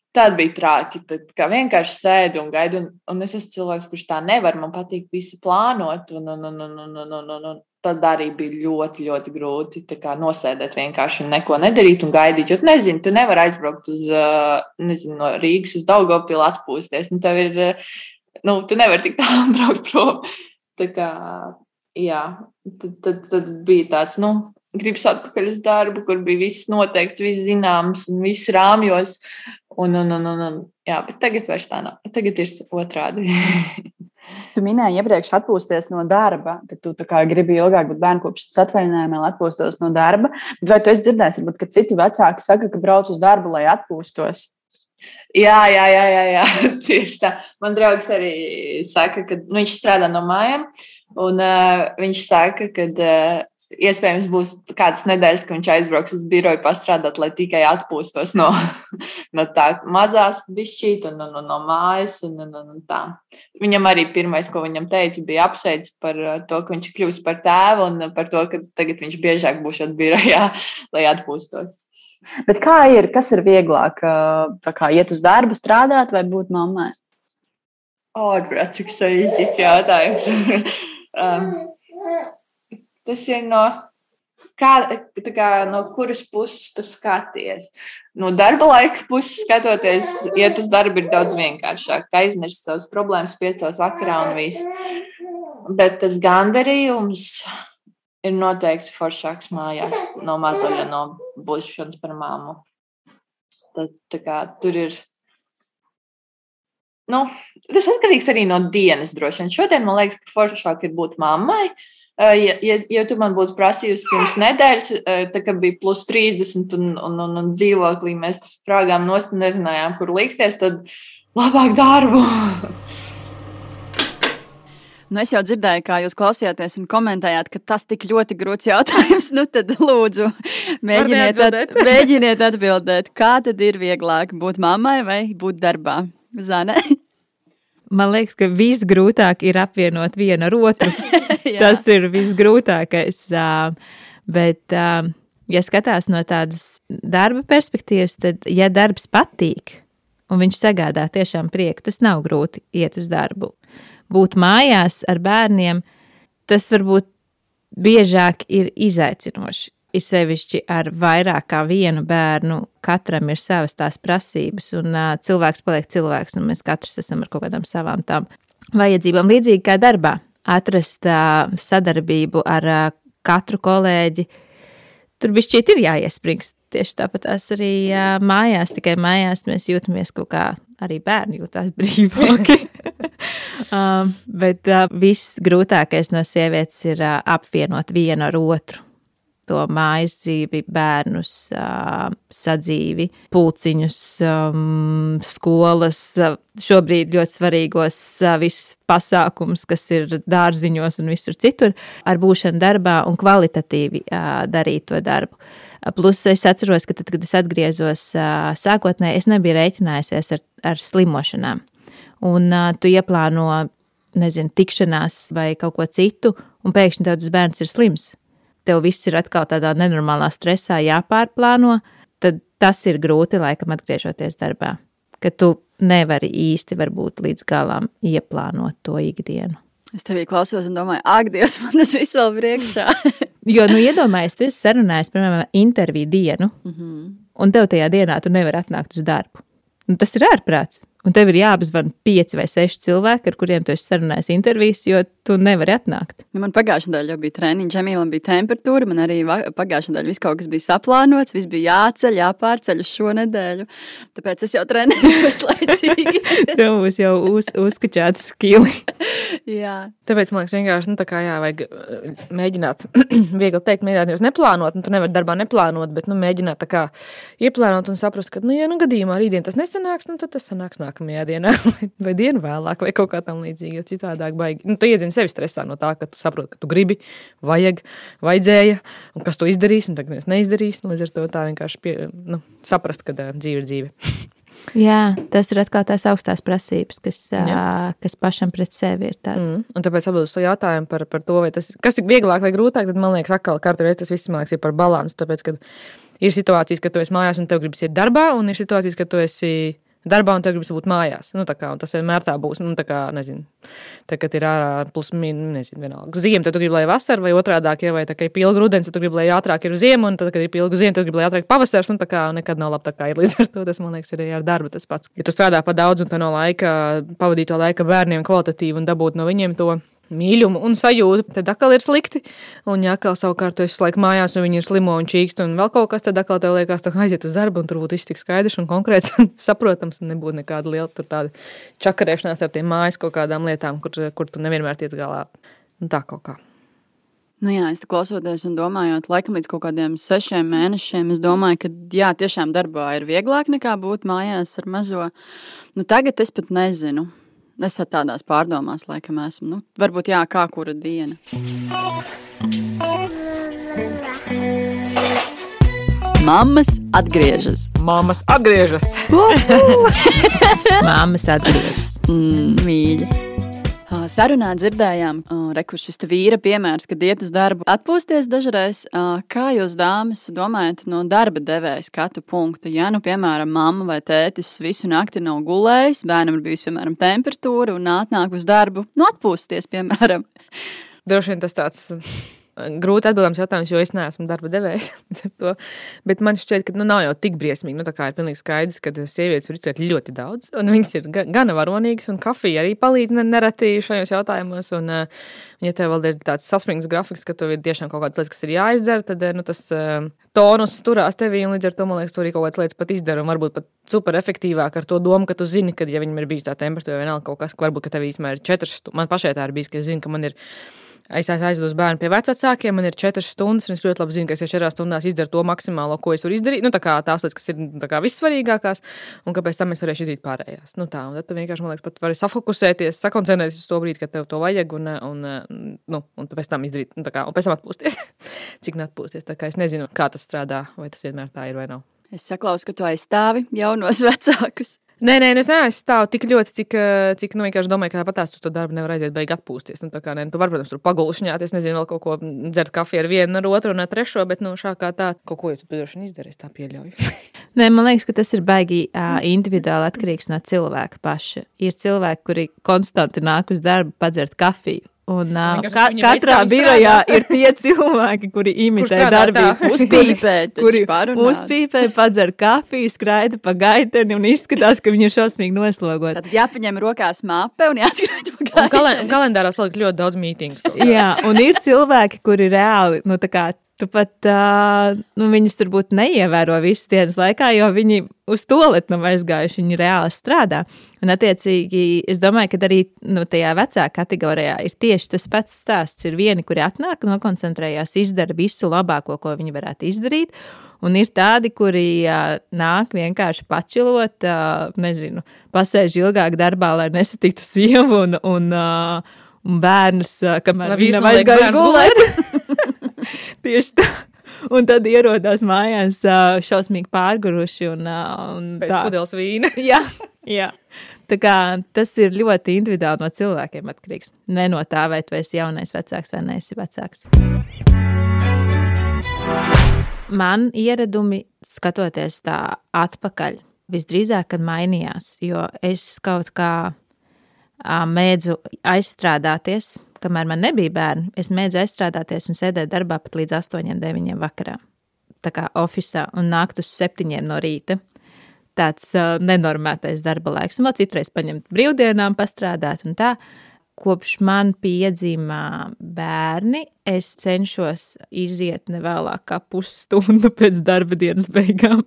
Tad bija traki. Tad vienkārši sēdi un gaidi. Un, un es esmu cilvēks, kurš tā nevar. Man patīk visu plānot. Un, un, un, un, un, un, un, un, tad arī bija ļoti, ļoti grūti nosēdēt vienkārši un neko nedarīt un gaidīt. Jo, nezinu, tu nevari aizbraukt uz, nezinu, no Rīgas uz Daugopilu atpūsties. Nu, tev ir, nu, tu nevari tik tālu <laughs> braukt prom. Tā kā, jā, tad, tad, tad bija tāds, nu, gribas atpakaļ uz darbu, kur bija viss noteikts, viss zināms un viss rāmjos. Un, un, un, un, un, jā, bet tagad vairs tā nav. Tagad ir otrādi. <laughs> Tu minēji iepriekš atpūsties no darba, ka tu gribi ilgāk būt bērnu kopšanas atvaļinājumā, lai atpūstos no darba. Bet vai tu esi dzirdējis, varbūt, ka citi vecāki saka, ka brauc uz darbu, lai atpūstos? Jā, jā, jā, jā, jā. <laughs> tieši tā. Man draugs arī saka, ka nu, viņš strādā no mājām, un uh, viņš saka, ka uh, iespējams būs kādas nedēļas, ka viņš aizbrauks uz biroju pastrādāt, lai tikai atpūstos no, <laughs> no tā mazās bišķīt un, un, un no mājas. Un, un, un, un tā. Viņam arī pirmais, ko viņam teica, bija apsveic par uh, to, ka viņš kļūs par tēvu un par to, ka tagad viņš biežāk būs šeit birojā, <laughs> lai atpūstos. Bet kā ir, kas ir vieglāk, uh, kā iet uz darbu, strādāt vai būt mammai? Ārprāt, cik sarežģīts jautājums. <laughs> um, Tas ir no, kā, kā, no kuras puses tu skaties. No darba laika puses skatoties, iet uz darbu ir daudz vienkāršāk. Aizmirst savas problēmas piecos vakarā un viss. Bet tas gandarījums ir noteikti foršāks mājās no mazuļa, no būšanas par māmu. Tad, kā, tur ir. Nu, tas atkarīgs arī no dienas, droši vien. Šodien man liekas, ka foršāk ir būt mammai, uh, Ja, ja, ja tu man būtu prasījusi pirms nedēļas, tad, kad bija plus 30 un, un, un, un dzīvoklī, mēs tas sprāgām nost un nezinājām, kur likties, tad labāk darbu. Nu, es jau dzirdēju, kā jūs klausījāties un komentējāt, ka tas tik ļoti grūts jautājums. <laughs> Nu, tad, lūdzu, mēģiniet, at, mēģiniet atbildēt, kā tad ir vieglāk būt mammai vai būt darbā? Zane? Man liekas, ka visgrūtāk ir apvienot vienu ar otru. <laughs> Tas ir visgrūtākais. Bet, ja skatās no tādas darba perspektīvas, tad, ja darbs patīk un viņš sagādā tiešām prieku, tas nav grūti iet uz darbu. Būt mājās ar bērniem, tas varbūt biežāk ir izaicinoši ir sevišķi ar vairāk kā vienu bērnu, katram ir savas tās prasības, un uh, cilvēks paliek cilvēks, un mēs katrs esam ar kaut kādām savām tām vajadzībām. Līdzīgi kā darbā, atrast uh, sadarbību ar uh, katru kolēģi. Tur bija šķiet, ir jāiesprings. Tieši tāpat arī uh, mājās, tikai mājās mēs jūtamies kaut kā, arī bērni jūtas <laughs> brīvāki. <laughs> um, bet uh, viss grūtākais no sievietes ir uh, apvienot vienu ar otru to mājas dzīvi, bērnus, sadzīvi, pulciņus, skolas, šobrīd ļoti svarīgos visus pasākumus, kas ir dārziņos un visur citur, ar būšanu darbā un kvalitatīvi darīt to darbu. Plus es atceros, ka tad, kad es atgriezos sākotnēji, es nebiju rēķinājusies ar, ar slimošanām. Un tu ieplāno, nezinu, tikšanās vai kaut ko citu, un pēkšņi tev tas bērns ir slims tev viss ir atkal tādā nenormālā stresā jāpārplāno, tad tas ir grūti laikam atgriežoties darbā. Ka tu nevari īsti varbūt līdz galam ieplānot to ikdienu. Es tevī klausos un domāju, ak, Dievs, man tas viss vēl priekšā. <laughs> jo, nu, iedomājies, tu esi sarunājis, piemēram, interviju dienu, mm -hmm. un tev tajā dienā tu nevari atnākt uz darbu. Nu, tas ir ārprāts. Un tev ir jāapzvan pieci vai seši cilvēki, ar kuriem tu esi sarunājis intervijas, jo tu nevari atnākt. Nu, man pagājušajā nedēļā bija treniņš, Džemīlam bija temperatūra, man arī pagājušajā nedēļā viss kaut kas bija saplānots, viss bija jāceļ, jāpārceļ uz šo nedēļu. Tāpēc es jau trenējos <laughs> laicīgi. <laughs> tev būs jau uz, uzskačāts skili. <laughs> jā. Tāpēc man liekas, vienkārši, nu, tā kā jā, vajag uh, mēģināt, <clears throat> viegli teikt, mēģināt nevis neplānot, nu, tu nevari darbā neplānot, bet, nu, mēģināt tā kā ieplānot un saprast, ka, nu, ja, nu, gadījumā rītdien tas nesanāks, nu, tad tas sanāks nāk nākamajā dienā, <laughs> vai dienu vēlāk, vai kaut kā tam līdzīga. Jo citādāk, baigi. Nu, tu iedzini sevi stresā no tā, ka tu saproti, ka tu gribi, vajag, vajadzēja, un kas to izdarīs, un tagad neizdarīs. Līdz ar to tā vienkārši pie, nu, saprast, ka uh, dzīve ir dzīve. <laughs> Jā, tas ir atkal tās augstās prasības, kas, Jā. kas pašam pret sevi ir. Tāda. Mm. Un tāpēc atbildot uz to jautājumu par, par to, tas, kas ir vieglāk vai grūtāk, tad man liekas, atkal reizi tas viss liekas, ir par balansu. Tāpēc, ir situācijas, kad tu esi mājās un tev gribas iet darbā, un ir situācijas, kad tu esi darbā, un tev gribas būt mājās. Nu, kā, tas vienmēr tā būs. Nu, tā kā, nezinu, tā, kad ir ārā plus mīnus, vienalga. Ziema, tad gribi, lai vasara vai otrādi, ja vai tā kā ir pilga rudens, tad gribi, lai ātrāk ir ziema, un tad, kad ir pilga ziema, tad gribi, lai ātrāk pavasars, un tā kā nekad nav labi tā kā ir līdz ar to. Tas, man liekas, ir arī ar darbu tas pats. Ja tu strādā pa daudz un tā no laika, pavadīt to laika bērniem kvalitatīvi un dabūt no viņiem to mīlumu un sajūtu, tad atkal ir slikti. Un, ja atkal savukārt tu esi laik mājās, un viņi ir slimo un čīkst, un vēl kaut kas, tad atkal tev liekas, ka aiziet uz darbu, un tur būtu viss tik skaidrs un konkrēts un <laughs> saprotams, un nebūtu nekāda liela čakarēšanās ar tiem mājas kaut kādām lietām, kur, kur tu nevienmēr tiec galā. Un tā kaut kā. Nu jā, es klausoties un domājot, laikam līdz kaut kādiem sešiem mēnešiem, es domāju, ka jā, tiešām darbā ir vieglāk nekā būt mājās ar mazo. Nu, tagad es pat nezinu. Es tādās pārdomās, laikam, esmu. Nu, varbūt jā, kā kura diena. Māmas atgriežas. Māmas atgriežas. <laughs> Māmas atgriežas. Mm, mīļi. Sarunā dzirdējām, rekurš šis vīra piemērs, kad iet uz darbu atpūsties dažreiz. Kā jūs, dāmas, domājat no darba devēja skatu punkta? Ja, nu, piemēram, mamma vai tētis visu nakti nav gulējis, bērnam ir bijusi, piemēram, temperatūra un atnāk uz darbu, nu, atpūsties, piemēram. Droši vien tas tāds grūti atbildams jautājums, jo es neesmu darba devējs. <laughs> Bet man šķiet, ka nu, nav jau tik briesmīgi. Nu, ir pilnīgi skaidrs, ka sievietes var izturēt ļoti daudz, un viņas ir gana varonīgas, un kafija arī palīdz nereti šajos jautājumos. Un, ja tev vēl ir tāds saspringts grafiks, ka tev ir tiešām kaut kādas lietas, kas ir jāizdara, tad nu, tas tonus turās tevī, un līdz ar to man liekas, tu arī kaut kādas lietas pat izdara, un varbūt pat super efektīvāk ar to domu, ka tu zini, ka, ja viņam ir bijis tā temperatūra, vai vienalga kaut kas, ka varbūt, ka tev īstenībā ir četras stundas, man pašai tā ir bijis, ka es zinu, ka man ir Es aizvedu bērnu pie vecākiem, man ir četras stundas, un es ļoti labi zinu, ka es četrās stundās izdaru to maksimālo, ko es varu izdarīt. Nu, tā tās lietas, kas ir nu, vissvarīgākās, un kāpēc tam es varēšu izdarīt pārējās. Nu, tā, tad vienkārši, man liekas, pat vari safokusēties, sakoncentrēties uz to brīdi, kad tev to vajag, un, un, nu, un pēc tam izdarīt, nu, kā, un pēc tam atpūsties. <laughs> Cik neatpūsties, tā kā es nezinu, kā tas strādā, vai tas vienmēr tā ir vai nav. Es saklausu, ka tu aizstāvi jaunos <laughs> vecākus. Nē, nē, nu es neaizstāvu tik ļoti, cik, eh, cik nu, vienkārši domāju, ka tāpat uz to darbu nevar aiziet, beigās atpūsties. Nu, tā kā, ne, tu vari, protams, tur pagulšņāt, es nezinu, vēl kaut ko dzert kafiju ar vienu, ar otru un ar trešo, bet, nu, šā kā tā, kaut ko jau tu droši vien izdarīsi, tā pieļauju. <laughs> Nē, man liekas, ka tas ir baigi uh, individuāli atkarīgs no cilvēka paša. Ir cilvēki, kuri konstanti nāk uz darbu, padzert kafiju Un, uh, ka, katrā birojā ir tie <laughs> cilvēki, kuri imitē darbību. <laughs> Uzpīpē, <laughs> taču kuri uzpīpē, padzer kafiju, skraida pa gaiteni un izskatās, ka viņi ir šausmīgi noslogoti. Tad jāpaņem rokās mape un jāskrien pa Un gaisu. kalen, kalendārā salikt ļoti daudz mītīņus. Jā, un ir cilvēki, kuri reāli, nu, tā kā tu pat, uh, nu, viņus turbūt neievēro visas dienas laikā, jo viņi uz to lietu nav aizgājuši, viņi reāli strādā. Un, attiecīgi, es domāju, ka arī nu, tajā vecākā kategorijā ir tieši tas pats stāsts. Ir vieni, kuri atnāk, nokoncentrējās, izdara visu labāko, ko viņi varētu izdarīt. Un ir tādi, kuri uh, nāk vienkārši pačilot, uh, nezinu, pasēž ilgāk darbā, lai nesatiktu sievu un, un, uh, un bērnus, uh, kamēr viņi nav aizgājuši gulēt. <laughs> Tieši tā. <laughs> Un tad ierodās mājās šausmīgi pārguruši. Un, un Pēc tā. pudeles vīna. <laughs> Jā, jā. Tā kā, tas ir ļoti individuāli no cilvēkiem atkarīgs. Ne no tā, vai tu esi jaunais vecāks vai neesi vecāks. Man ieradumi, skatoties tā atpakaļ, visdrīzāk mainījās, jo es kaut kā mēdzu aizstrādāties, kamēr man nebija bērni. Es mēdzu aizstrādāties un sēdēt darbā pat līdz 8, 9 vakarā. Tā kā oficiālā un nākt uz 7 no rīta. Tāds uh, nenormētais darba laiks. Un vēl citreiz paņemt brīvdienām, pastrādāt un tā. Kopš man piedzima bērni, es cenšos iziet ne vēlāk kā pusstundu <laughs> pēc darba dienas beigām,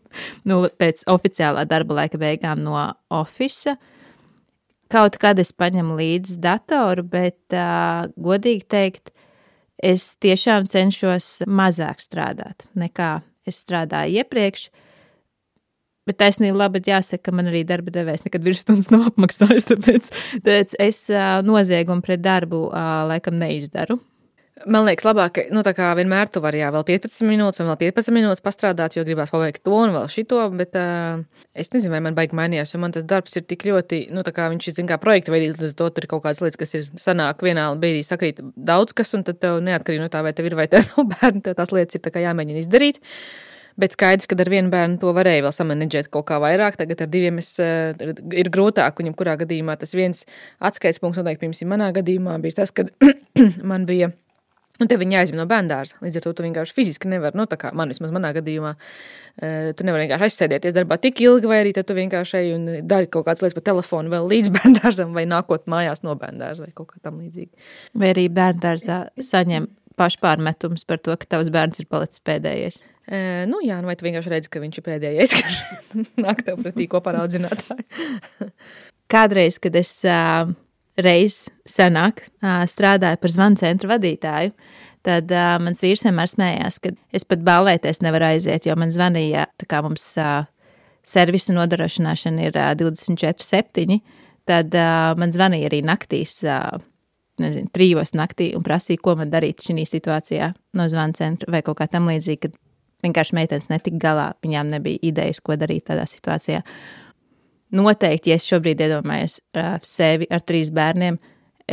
nu, pēc oficiālā darba laika beigām no oficiāla. Kaut kad es paņemu līdzi datoru, bet, uh, godīgi teikt, es tiešām cenšos mazāk strādāt nekā es strādāju iepriekš. Bet taisnība labi, jāsaka, ka man arī darba devējs nekad virsstundas nav apmaksājis. Tāpēc, tāpēc es uh, noziegumu pret darbu uh, laikam neizdaru. Man liekas, labāk, nu, tā kā vienmēr tu vari jā, vēl 15 minūtes, un vēl 15 minūtes pastrādāt, jo gribās paveikt to un vēl šito. Bet uh, es nezinu, vai man baigi mainījās, jo man tas darbs ir tik ļoti, nu, tā kā viņš ir, zin, kā projekta veidīgs, līdz to tur ir kaut kādas lietas, kas ir sanāk vienā brīdī sakrīt daudz kas, un tad tev neatkarīgi no tā, vai tev ir vai tev <laughs> nav bērni, tev tās lietas ir tā kā jāmēģina izdarīt. Bet skaidrs, ka ar vienu bērnu to varēja vēl samanģēt kaut kā vairāk. Tagad ar diviem es, uh, ir grūtāk. Viņam, kurā gadījumā tas viens atskaites punkts, noteikti, piemēram, manā gadījumā bija tas, ka <clears throat> man bija. Un te viņi aizņem no bērnās. Līdz ar to tu vienkārši fiziski nevari, nu, tā kā man vismaz manā gadījumā, uh, tu nevari vienkārši aizsēdēties darbā tik ilgi, vai arī tu vienkārši ej un dari kaut kādas lietas pa telefonu vēl līdz <laughs> bērnām, vai nākot mājās no bērnās, vai kaut kā tam līdzīga. Vai arī bērngārzā saņem pašpārmetums par to, ka tavs bērns ir palicis pēdējais. Uh, nu, jā, nu, vai tu vienkārši redzi, ka viņš ir pēdējais, <laughs> kas nāk tev pretī kopā ar audzinātāju? Kādreiz, kad es uh, reiz senāk uh, strādāju par zvanu centra vadītāju, tad uh, mans vīrs vienmēr smējās, ka es pat ballēties nevaru aiziet, jo man zvanīja, tā kā mums uh, servisa nodrošināšana ir uh, 24-7, tad uh, man zvanīja arī naktīs. Uh, Nezinu, trijos naktī un prasīja, ko man darīt šajā situācijā no zvana centra vai kaut kā tam līdzīga, vienkārši meitenes netika galā. Viņām nebija idejas, ko darīt tādā situācijā. Noteikti, ja es šobrīd iedomājos uh, sevi ar trīs bērniem,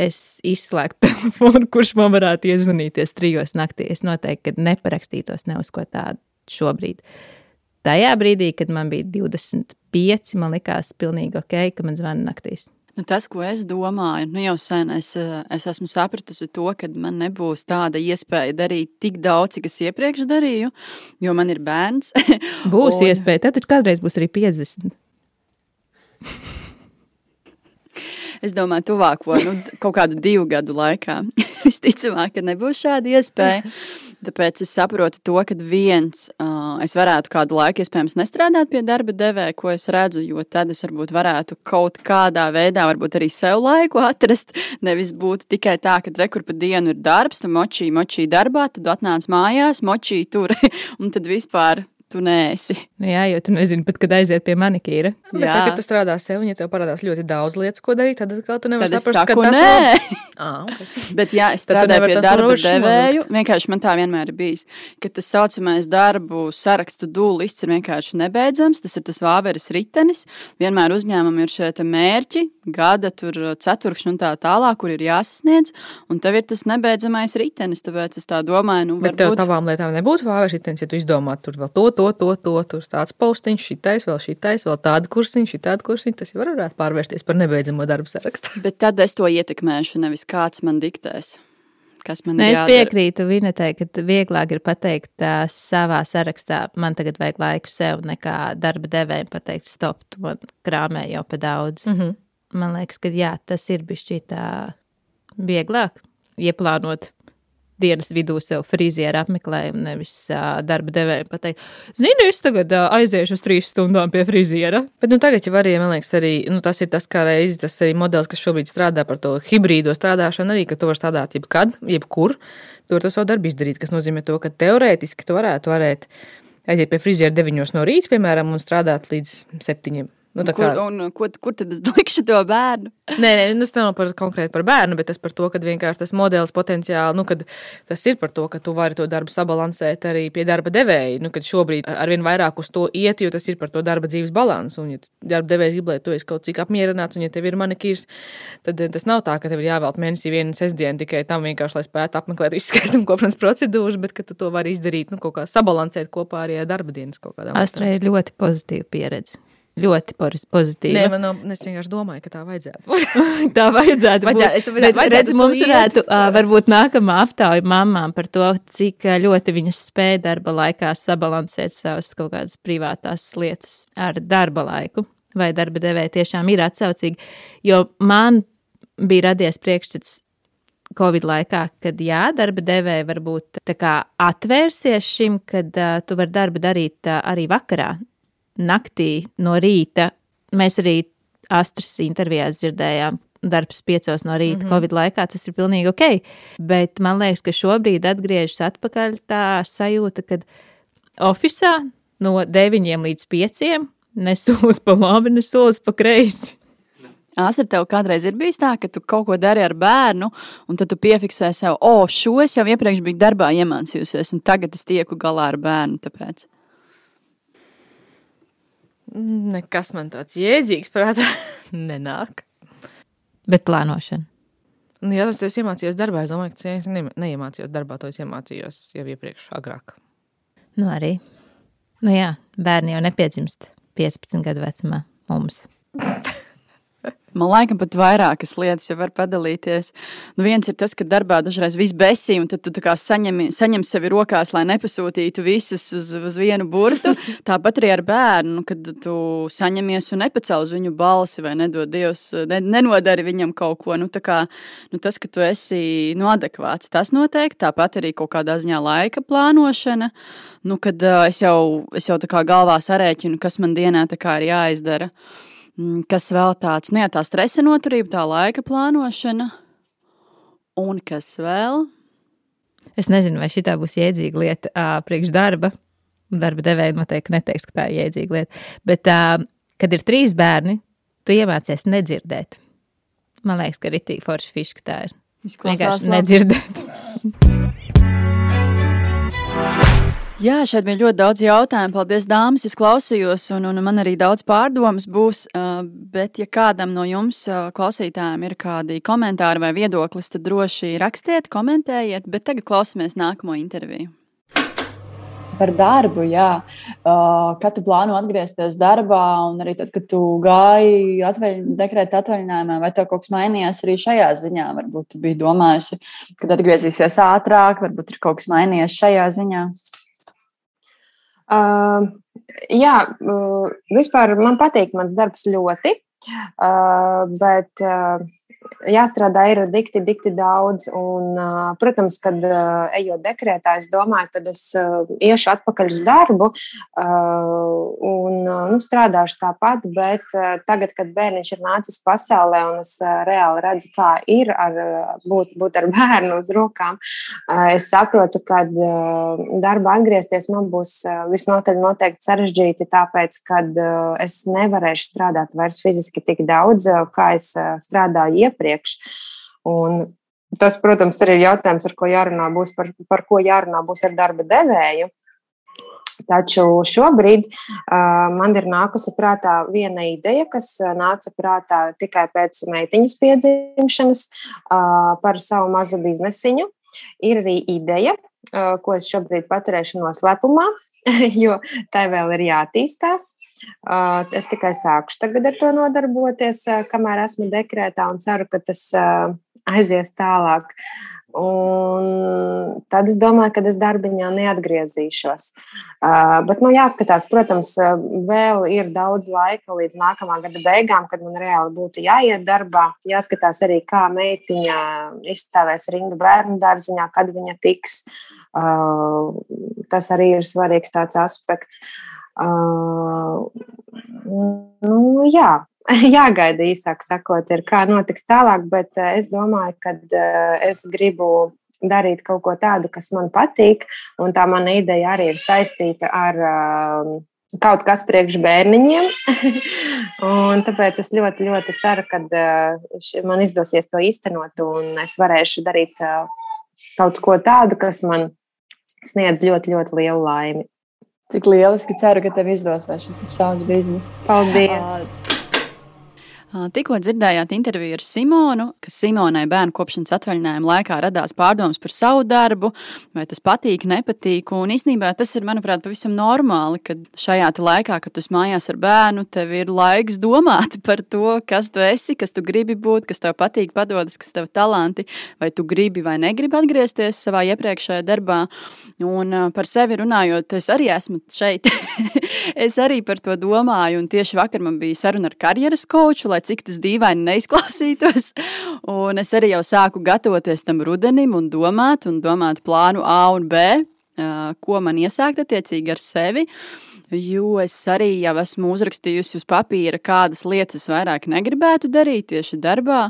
es izslēgtu <laughs> telefonu, kurš man varētu iezvanīties trijos naktī. Es noteikti neparakstītos ne uz ko tādu šobrīd. Tajā brīdī, kad man bija 25, man likās pilnīgi ok, ka man zvana naktīs. Nu, tas, ko es domāju, nu jau sen es, es esmu sapratusi to, ka man nebūs tāda iespēja darīt tik daudz, cik es iepriekš darīju, jo man ir bērns. <laughs> Būs Un- un... iespēja, tad taču kādreiz būs arī 50. <laughs> Es domāju, tuvāko nu, kaut kādu divu gadu laikā. <laughs> Visticamāk, ka nebūs šāda iespēja. Tāpēc es saprotu to, ka viens, uh, es varētu kādu laiku, iespējams, nestrādāt pie darba devēja, ko es redzu, jo tad es varbūt varētu kaut kādā veidā, varbūt arī sev laiku atrast. Nevis būt tikai tā, ka rekur pa dienu ir darbs, tu močī, močī darbā, tad atnāc mājās, močī tur, <laughs> un tad vispār tu neesi. Nu, jā, jo tu nezini pat, kad aiziet pie manikīra. Bet, Jā. tad, kad tu strādā sev, un ja tev parādās ļoti daudz lietas, ko darīt, tad atkal tu nevari saprast, saku, ka tas nē. nav. <laughs> Ah, okay. Bet, ja es strādāju pie darba devēju, vienkārši man tā vienmēr ir bijis, ka tas saucamais darbu sarakstu dūlists ir vienkārši nebeidzams. Tas ir tas vāveres ritenis. Vienmēr uzņēmumam ir šie mērķi, gada ceturkšņa un tā tālāk, kur ir jāsasniedz, un tev ir tas nebeidzamais ritenis. Tāpēc es tā domāju, nu, Bet varbūt... tev tavām lietām nebūtu vāveres ritenis, ja tu izdomā tur vēl to, to, to, to, tur tāds paustiņš, šitais, vēl šitais, vēl tāda kursiņa, šī tāda kursiņa, tas jau varētu pārvērsties par nebeidzamo darbu sarakstu. Bet tad es to ietekmēšu, nevis kāds man diktēs. Kas man ir es piekrītu Vinetē, ka vieglāk ir pateikt uh, savā sarakstā, man tagad vajag laiku sev, nekā darba devējiem pateikt, stop, tu man krāmē jau pa daudz. Mm Mhm. -hmm. Man liekas, ka jā, tas ir bijis šī tā vieglāk ieplānot dienas vidū sev frizieru apmeklējumu, nevis uh, darba devējiem pateikt, zini, es tagad uh, aiziešu uz trīs stundām pie friziera. Bet nu, tagad jau arī, man liekas, arī, nu, tas ir tas, kā reiz, tas arī modelis, kas šobrīd strādā par to hibrīdo strādāšanu, arī, ka tu vari strādāt jebkad, jebkur, tu vari to savu darbu izdarīt, kas nozīmē to, ka teorētiski tu varētu varēt aiziet pie friziera 9 no rīta, piemēram, un strādāt līdz 7. Nu, tā Kur, kā, un, kur, kur tad es likšu to bērnu? Nē, nē, nu, tas nav par konkrēti par bērnu, bet tas par to, ka vienkārši tas modelis potenciāli, nu, kad tas ir par to, ka tu vari to darbu sabalansēt arī pie darba devēja. Nu, kad šobrīd arvien vairāk uz to iet, jo tas ir par to darba dzīves balansu. Un, ja darba devējs grib, lai tu esi kaut cik apmierināts, un ja tev ir manikīrs, tad eh, tas nav tā, ka tev ir jāvēlt mēnesī vienu sestdienu tikai tam vienkārši, lai spētu apmeklēt visas skaistuma kopšanas procedūras, bet ka tu to vari izdarīt, nu, kaut kā sabalansēt kopā arī ar darba dienas kaut kādām. Astrai ir ļoti pozitīva pieredze. Ļoti poz- pozitīva. Nē, man nav, es vienkārši domāju, ka tā vajadzētu. <laughs> Tā vajadzētu būt. Vajadzētu- es tev Bet, vajadzētu redz, mums varētu ā, varbūt nākamā aptauja mamām par to, cik ļoti viņas spēja darba laikā sabalansēt savas kaut kādas privātās lietas ar darba laiku. Vai darba devēja tiešām ir atsaucīgi. Jo man bija radies priekšstats Covid laikā, kad jā, darba devēja varbūt atvērsies šim, kad uh, tu vari darbu darīt uh, arī vakarā, naktī, no rīta. Mēs arī Astras intervijās dzirdējām, darbs piecos no rīta, mm -hmm. Covid laikā tas ir pilnīgi ok. Bet man liekas, ka šobrīd atgriežas atpakaļ tā sajūta, ka oficiālā no 9 līdz 5 nesolis pa labi, nesolis pa kreisi. Āstra, tev kādreiz ir bijis tā, ka tu kaut ko dari ar bērnu, un tad tu piefiksē sev, o, šo es jau iepriekš biju darbā iemācījusies, un tagad es tieku galā ar bērnu. Tāpēc. Nekas man tāds jēdzīgs prātā <laughs> nenāk. Bet plānošana. Nu, ja tas ir iemācījies darbā, es domāju, ka es ne, neiemācījos darbā, to es iemācījos jau iepriekš, agrāk. Nu, arī. Nu, jā, bērni jau nepiedzimst 15 gadu vecumā mums. <laughs> Man laikam pat vairākas lietas jau var padalīties. Nu, viens ir tas, ka darbā dažreiz viss besī, un tad tu saņem, saņem sevi rokās, lai nepasūtītu visus uz, uz vienu burtu. <laughs> Tāpat arī ar bērnu, nu, kad tu saņemies un nepacēl uz viņu balsi vai nedod Dievs, ne, nenodari viņam kaut ko. Nu, kā, nu, tas, ka tu esi nu, adekvāts, tas noteikti. Tāpat arī kaut kādā ziņā laika plānošana. Nu, kad uh, es jau, es jau galvā sarēķinu, kas man dienā ir jāizdara. Mm, Kas vēl tāds, nu, jā, tā stresa noturība, tā laika plānošana. Un kas vēl? Es nezinu, vai šī būs jēdzīga lieta uh, priekš darba. Darba devēja noteikti neteiks, ka tā ir jēdzīga lieta. Bet, uh, kad ir trīs bērni, tu iemācies nedzirdēt. Man liekas, ka arī tik forši fiška tā ir. Izklausās Vienkārši nedzirdēt. <laughs> Jā, šeit bija ļoti daudz jautājumu. Paldies, dāmas. Es klausījos, un, un man arī daudz pārdomas būs. uh, Bet, ja kādam no jums, uh, klausītājiem, ir kādi komentāri vai viedoklis, tad droši rakstiet, komentējiet. Bet tagad klausāmies nākamo interviju. Par darbu, jā. Uh, kad tu plāno atgriezties darbā, un arī tad, kad tu gāji atveļ, dekrēta atvaļinājumā, vai tev kaut kas mainījās arī šajā ziņā? Varbūt tu biji domājusi, kad atgriezīsies ātrāk, varbūt ir kaut kas mainījies šajā ziņā. Uh, jā, uh, vispār man patīk mans darbs ļoti, uh, bet uh, jāstrādā ir dikti, dikti daudz. Un, protams, kad ejot dekrētā, es domāju, tad es iešu atpakaļ uz darbu un nu, strādāšu tāpat. Bet tagad, kad bērniņš ir nācis pasaulē un es reāli redzu, kā ir ar, būt, būt ar bērnu uz rokām, es saprotu, ka darbā atgriezties man būs visnotaļ noteikti sarežģīti, tāpēc, ka es nevarēšu strādāt vairs fiziski tik daudz, kā es strādāju iepriekš. Un tas, protams, arī ir jautājums, ar ko jārunā būs, par, par ko jārunā būs ar darba devēju. Taču šobrīd uh, man ir nākusi prātā viena ideja, kas nāca prātā tikai pēc meitiņas piedzimšanas uh, par savu mazu biznesiņu. Ir arī ideja, uh, ko es šobrīd paturēšu noslēpumā, <laughs> jo tai vēl ir jātīstās. Es tikai sākušu tagad ar to nodarboties, kamēr esmu dekrētā un ceru, ka tas aizies tālāk. Un tad es domāju, ka es darbiņā neatgriezīšos. Uh, bet, nu, jāskatās, protams, vēl ir daudz laika līdz nākamā gada beigām, kad man reāli būtu jāiet darbā. Jāskatās arī, kā meitiņa izstāvēs rindu bērnu dārziņā, kad viņa tiks. Uh, tas arī ir svarīgs tāds aspekts. Uh, nu, jā, <laughs> jāgaida īsāk sakot, ir kā notiks tālāk, bet eh, es domāju, ka eh, es gribu darīt kaut ko tādu, kas man patīk, un tā mana ideja arī ir saistīta ar um, kaut kas priekš bērniņiem. <laughs> un tāpēc es ļoti, ļoti ceru, ka man izdosies to īstenot, un es varēšu darīt kaut ko tādu, kas man sniedz ļoti, ļoti lielu laimi. Cik lieliski ceru, ka tev izdosies šis savs bizness. Paldies! Uh, Tikko dzirdējāt interviju ar Simonu, ka Simonai bērnu kopšanas atvaļinājuma laikā radās pārdomas par savu darbu, vai tas patīk, nepatīk. Un īstenībā tas ir, manuprāt, pavisam normāli, ka šajā laikā, kad tu mājās ar bērnu, tev ir laiks domāt <laughs> par to, kas tu esi, kas tu gribi būt, kas tev patīk, padodas, kas tev talanti, vai tu gribi vai negribi atgriezties savā iepriekšējā darbā. Un par sevi runājot, es arī esmu šeit. <laughs> es arī par to domāju, un tieši vakar man bija saruna ar karjeras koču, lai cik tas dīvaini neizklausītos. Un es arī jau sāku gatavoties tam rudenim un domāt, un domāt plānu A un B, ko man iesākt attiecīgi ar sevi. Jo es arī jau esmu uzrakstījusi uz papīra, kādas lietas vairāk negribētu darīt tieši darbā,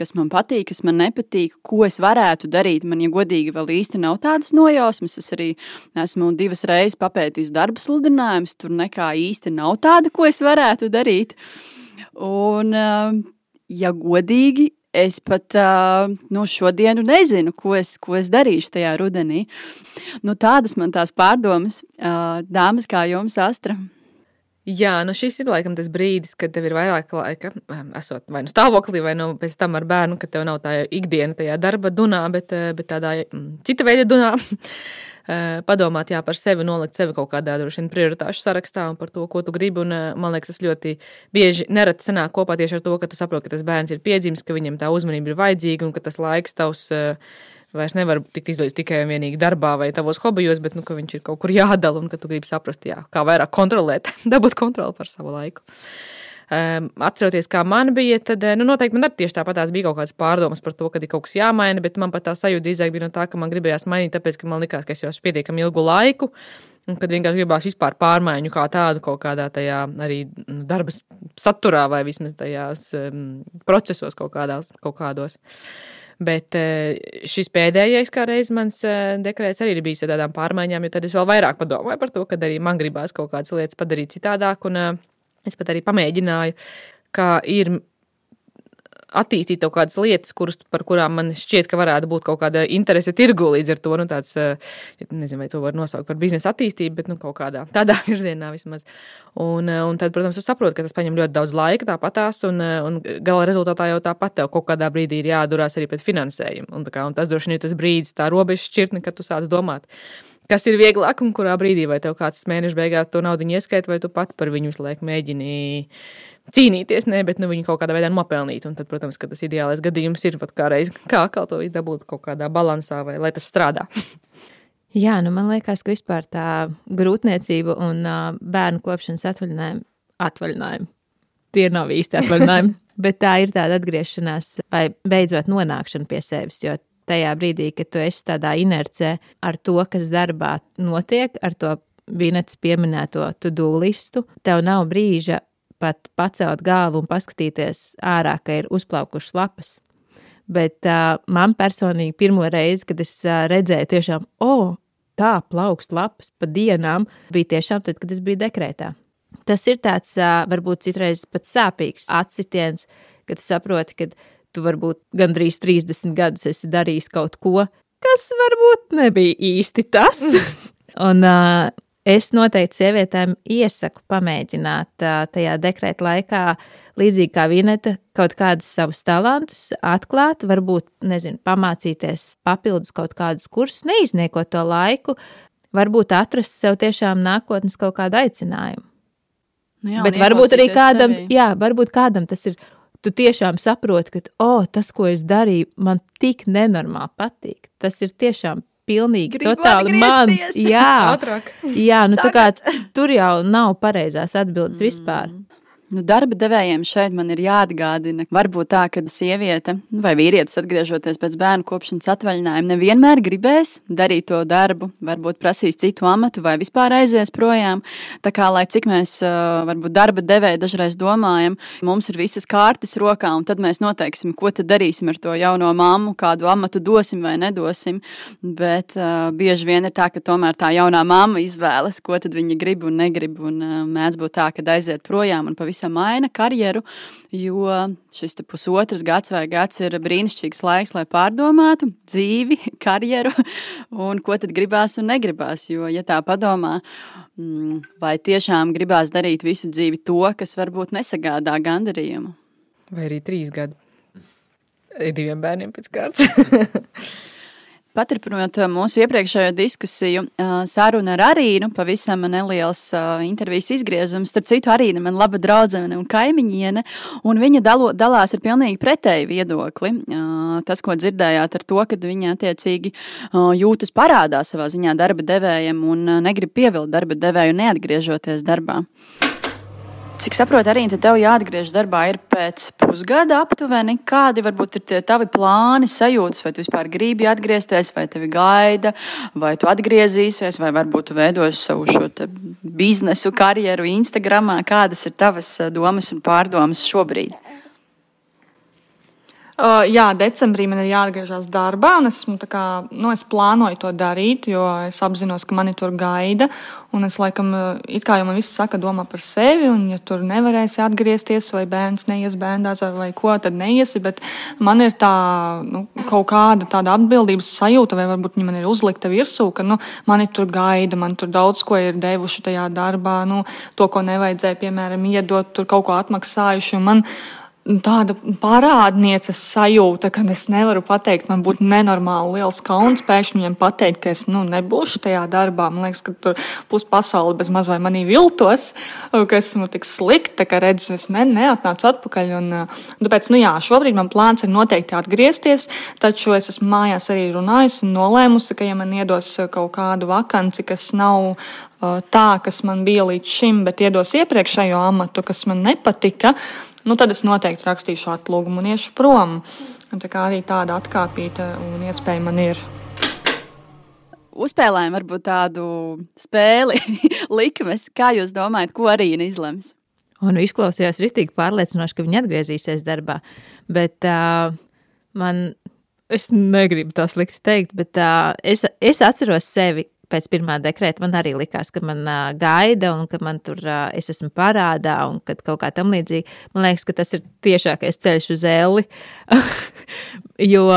kas man patīk, kas man nepatīk, ko es varētu darīt. Man, ja godīgi, vēl īsti nav tādas nojausmas. Es arī esmu divas reizes papētījis darba sludinājumus, tur nekā īsti nav tāda, ko es varētu darīt. Uh, Un, um, ja godīgi, es pat uh, nu, šodienu nezinu, ko es, ko es darīšu tajā rudenī. Nu, tādas man tās pārdomas, uh, dāmas kā jums, Astra. Jā, nu šis ir laikam tas brīdis, kad tev ir vairāk laika, um, esot vai nu stāvoklī, vai nu pēc tam ar bērnu, ka tev nav tā ikdiena tajā darba dunā, bet, uh, bet tādā mm, cita veida dunā. <laughs> Eh, padomāt jā, par sevi, nolikt sevi kaut kādā vien, prioritāšu sarakstā un par to, ko tu gribi. Un, eh, man liekas, tas ļoti bieži nereti sanāk kopā tieši ar to, ka tu saproti, ka tas bērns ir piedzimis, ka viņam tā uzmanība ir vajadzīga un ka tas laiks tavs eh, vairs nevar tikt izlīdz tikai un vienīgi darbā vai tavos hobijos, bet nu, ka viņš ir kaut kur jādala un ka tu gribi saprast, jā, kā vairāk kontrolēt, <laughs> dabūt kontroli par savu laiku. Um, atceroties, kā man bija, tad nu, noteikti man arī tieši tāpat bija kaut kādas pārdomas par to, ka ir kaut kas jāmaina, bet man pat tā sajūta drīzāk bija no tā, ka man gribējās mainīt, tāpēc, ka man likās, ka es jau esmu pietiekami ilgu laiku. Un kad vienkārši gribās vispār pārmaiņu kā tādu kaut kādā tajā arī nu, darba saturā vai vismaz tajās um, procesos kaut, kādās, kaut kādos. Bet šis pēdējais, kā reizes mans dekrets, arī ir bijis ar tādām pārmaiņām, jo tad es vēl vairāk padomāju par to, ka arī man gribās kaut kādas lietas padarīt citādāk. Un, Es pat arī pamēģināju, kā ir attīstīt kaut kādas lietas, kuras, par kurām man šķiet, ka varētu būt kaut kāda interese tirgu līdz ar to. Nu, tāds, eh, nezinu, vai to var nosaukt par biznesa attīstību, bet nu, kaut kādā <laughs> tādā virzienā vismaz. Un, eh, un tad, protams, es saprotu, ka tas prasa ļoti daudz laika, tāpatās, un, eh, un gala rezultātā jau tāpat tev kaut kādā brīdī ir jādurās arī pret finansējumu. Un, kā, un tas droši vien ir tas brīdis, tā robeža šķirtne, kad tu sāc domāt kas ir vieglāk un kurā brīdī, vai tev kāds mēneša beigās to naudu ieskait, vai tu pat par viņu visu laiku mēģini cīnīties, ne, bet nu, viņu kaut kādā veidā nopelnīt. Un tad, protams, ka tas ideālais gadījums ir pat kā reiz, kā atkal to dabūt kaut kādā balansā, vai lai tas strādā. <laughs> Jā, nu man liekas, ka vispār tā grūtniecība un uh, bērnu kopšanas atvaļinājumi, atvaļinājumi, tie nav īsti atvaļinājumi, <laughs> bet tā ir tāda atgriešanās vai beidzot nonākšana pie sevis, jo tajā brīdī, kad tu esi tādā inercē ar to, kas darbā notiek, ar to Vinets pieminēto to-do listu, tev nav brīža pat pacelt galvu un paskatīties ārā, ka ir uzplaukušas lapas. Bet uh, man personīgi pirmo reizi, kad es uh, redzēju, tiešām, o, oh, tā plaukst lapas pa dienām, bija tiešām tad, kad es biju dekrētā. Tas ir tāds, uh, varbūt citreiz pat sāpīgs atsitiens, kad tu saproti, ka tu varbūt gandrīz 30 gadus esi darījis kaut ko, kas varbūt nebija īsti tas. <laughs> un, uh, es noteikti sievietēm iesaku pamēģināt tajā dekrēta laikā, līdzīgi kā Vineta, kaut kādus savus talantus atklāt, varbūt, nezinu, pamācīties papildus kaut kādus kursus, neizniekot to laiku, varbūt atrast sev tiešām nākotnes kaut kādu aicinājumu. Nu jā, Bet varbūt arī kādam, sevi. jā, varbūt kādam tas ir. Tu tiešām saproti, ka oh, tas, ko es darīju, man tik nenormāli patīk. Tas ir tiešām pilnīgi Gribu totāli mans. Jā, Ātrāk. jā nu, kā, tur jau nav pareizās atbildes mm. vispār. Nu, darba devējiem šeit man ir jāatgādina, varbūt tā, ka sieviete vai vīrietis atgriežoties pēc bērnu kopšanas atvaļinājuma, nevienmēr gribēs darīt to darbu, varbūt prasīs citu amatu vai vispār aizies projām. Tā kā, lai cik mēs varbūt darba devēji dažreiz domājam, mums ir visas kārtas rokā, un tad mēs noteiksim, ko tad darīsim ar to jauno mammu, kādu amatu dosim vai nedosim. Bet uh, bieži vien ir tā, ka tomēr tā jaunā mamma izvēlas, ko tad viņa grib un negrib, un uh, mēdz būt tā, ka aiziet projām un pavisam pavisam maina karjeru, jo šis pusotrs gads vai gads ir brīnišķīgs laiks, lai pārdomātu dzīvi, <laughs> karjeru un ko tad gribās un negribās. Jo, ja tā padomā, mm, vai tiešām gribās darīt visu dzīvi to, kas varbūt nesagādā gandarījumu. Vai arī trīs gadi diviem bērniem pēc kārtas. <laughs> Paturpinot uh, mūsu iepriekšējo diskusiju, uh, saruna ar Arīnu, pavisam neliels uh, intervijas izgriezums. Starp citu, Arīna man laba draudzene un kaimiņiene, un viņa dalo, dalās ar pilnīgi pretēju viedokli. Tas, ko dzirdējāt ar to, ka viņa attiecīgi jūtas parādā savā ziņā darba devējiem un negrib pievilkt darba devēju neatgriežoties darbā. Cik saprotu, arī tev jāatgriežas darbā ir pēc pusgada aptuveni. Kādi varbūt ir tie tavi plāni, sajūtas, vai tu vispār gribi atgriezties, vai tevi gaida, vai tu atgriezīsies, vai varbūt tu veidosi savu šo biznesu karjeru Instagramā. Kādas ir tavas eh, domas un pārdomas šobrīd? Uh, jā, decembrī man ir jāatgriežas darbā, un esmu, kā, nu, es plānoju to darīt, jo es apzinos, ka mani tur gaida. Un es laikam, it kā jau man viss saka, domā par sevi, un ja tur nevarēsi atgriezties, vai bērns neies bērndās, vai ko, tad neiesi. Bet man ir tā nu, kaut kāda tāda atbildības sajūta, vai varbūt man ir uzlikta virsū, ka nu, mani tur gaida, man tur daudz ko ir devuši tajā darbā, nu, to, ko nevajadzēja, piemēram, iedot, tur kaut ko atmaksājuši. Man, tāda parādnieces sajūta, ka es nevaru pateikt, man būtu nenormāli liels kauns pēkšņi viņiem pateikt, ka es nu, nebūšu tajā darbā. Man liekas, ka tur pus pasauli bez maz vai manī viltos, ka esmu tik slikta, ka redz, es ne, neatnācu atpakaļ. Un, tāpēc, nu jā, šobrīd man plāns ir noteikti atgriezties, taču es esmu mājās arī runājusi un nolēmusi, ka ja man iedos kaut kādu vakanci, kas nav tā, kas man bija līdz šim, bet iedos iepriekšējo amatu, kas man nepatika, nu, tad es noteikti rakstīšu atlūgumu un iešu prom. Un tā kā arī tāda atkāpīta un iespēja man ir. Uzspēlējam varbūt tādu spēli, <laughs> likmes. Kā jūs domājat, ko arī izlems? Un izklausījās rītīgi pārliecinoši, ka viņi atgriezīsies darbā. Bet uh, man, es negribu tā slikti teikt, bet uh, es, es atceros sevi pēc pirmā dekrēta man arī likās, ka man uh, gaida un ka man tur uh, es esmu parādā un ka kaut kā tam līdzīgi. Man liekas, ka tas ir tiešākais ceļš uz eli, <laughs> jo,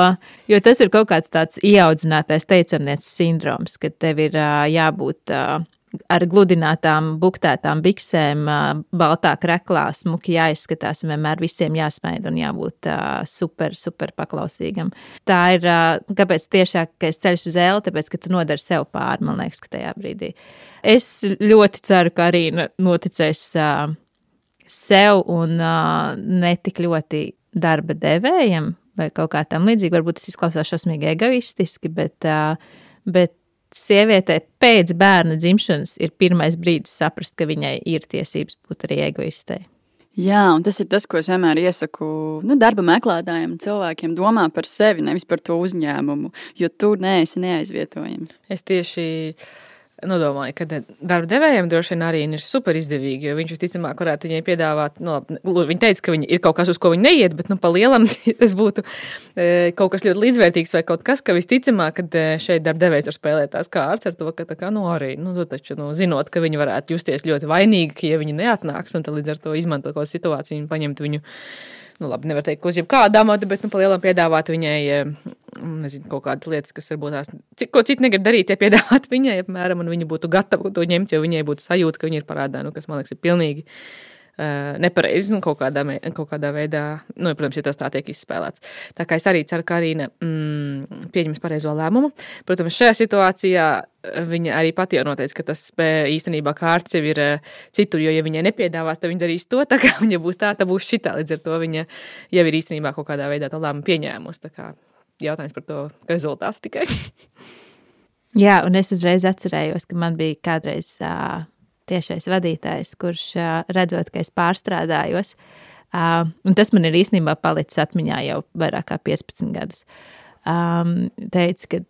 jo tas ir kaut kāds tāds ieaudzinātais teicamnieces sindroms, ka tev ir uh, jābūt. Uh, ar gludinātām, buktētām biksēm, baltā kreklā, smuki jāizskatās, un vienmēr visiem jāsmaida un jābūt super, super paklausīgam. Tā ir, kāpēc tiešākais ceļš uz ēlu, tāpēc, ka tu nodari sev pāri, man liekas, ka tajā brīdī. Es ļoti ceru, ka arī noticēs sev un netik ļoti darba devējiem vai kaut kā tam līdzīga. Varbūt tas izklausās šausmīgi egoistiski, bet, bet sievietē pēc bērna dzimšanas ir pirmais brīdis saprast, ka viņai ir tiesības būt arī egoistei. Jā, un tas ir tas, ko es vienmēr iesaku nu, darba meklētājiem, cilvēkiem domā par sevi, nevis par to uzņēmumu, jo tu neesi neaizvietojams. Es tieši nodomāju, ka darba devējiem droši vien arī ir super izdevīgi, jo viņš visticamāk varētu viņai piedāvāt, nu, labi, viņa teica, ka viņa ir kaut kas, uz ko viņa neiet, bet, nu, pa lielam <laughs> tas būtu e, kaut kas ļoti līdzvērtīgs vai kaut kas, ka visticamāk, kad e, šeit darba devējs var spēlēt tās kārtas ar to, ka tā kā, nu, arī, nu, taču, nu, zinot, ka viņi varētu justies ļoti vainīgi, ja viņi neatnāks, un tad līdz ar to izmantot kaut situāciju un paņemt viņu nu, labi, nevar teikt, uz jebkādu amatu, bet nu, palielam piedāvāt viņai nezinu, kaut kādas lietas, kas varbūt tās, ko citu negrib darīt, ja piedāvāt viņai, apmēram, un viņa būtu gatava to ņemt, jo viņai būtu sajūta, ka viņa ir parādā, nu, kas man liekas, ir pilnīgi uh, nepareizi un kaut kādā, kaut kādā veidā, nu, protams, ja tas tā tiek izspēlēts. Tā kā es arī ceru, ka Arīna mm, pieņems pareizo lēmumu. Protams, šajā situācijā viņa arī pati jau noteica, ka tas īstenībā kārts jau ir citur, jo, ja viņai nepiedāvās, tad viņa darīs to, <laughs> tā kā viņa būs tā, tad būs šitā. Līdz ar to viņa jau ir īstenībā kaut kādā veidā to lēmumu pieņēmusi jautājums par to rezultātu tikai. <laughs> Jā, un es uzreiz atcerējos, ka man bija kādreiz uh, tiešais vadītājs, kurš redzot, ka es pārstrādājos, un tas man ir īstenībā palicis atmiņā jau vairāk kā 15 gadus. Teica, ka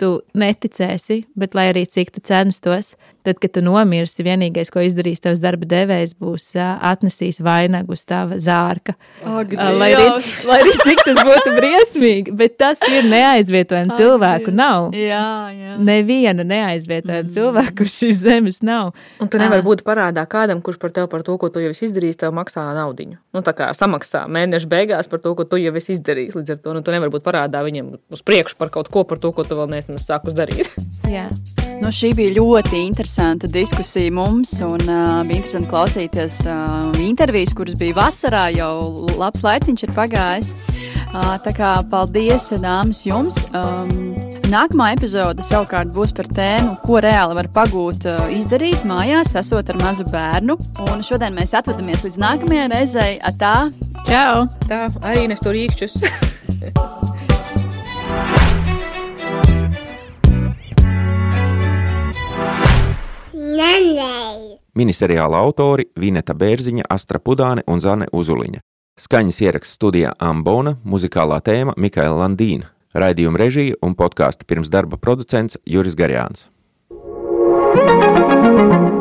tu neticēsi, bet lai arī cik tu censtos, tad, kad tu nomirsi, vienīgais, ko izdarīs tavs darba devējs, būs atnesīs vainagu uz tava zārka. Ak, lai, arī, <laughs> lai arī cik tas būtu briesmīgi, bet tas ir neaizvietojami cilvēku nav. Jā, jā. Neviena neaizvietojama mm. cilvēka, kurš šīs zemes nav. Un tu nevari būt parādā kādam, kurš par tevi par to, ko tu jau esi izdarījis, tev maksā naudiņu. Nu, tā kā samaksā mēneša beigās par to, ko tu jau esi izdarījis. Līdz ar to nu, tu nevari būt parādā viņam uz priekšu par kaut ko, par to, ko tu vēl neesi sākus darīt. <laughs> Jā. Nu, šī bija ļoti interesanta diskusija mums, un uh, bija interesanti klausīties uh, intervijas, kuras bija vasarā. Jau labs laiciņš ir pagājis. Uh, tā kā paldies, dāmas, jums! Um, nākamā epizode savukārt būs par tēmu, ko reāli var pagūt, uh, izdarīt mājās, esot ar mazu bērnu. Un šodien mēs atvadamies līdz nākamajai reizei. Tā! Čau! Tā arī nes tur īkšķus! <laughs> Miniseriāla autori Vineta Bērziņa, Astra Pudāne un Zane Uzuliņa. Skaņas ieraksts studijā Ambona, muzikālā tēma Mikaela Landīna, raidījuma režija un podkāstu pirms darba producents Juris Garjāns. thank you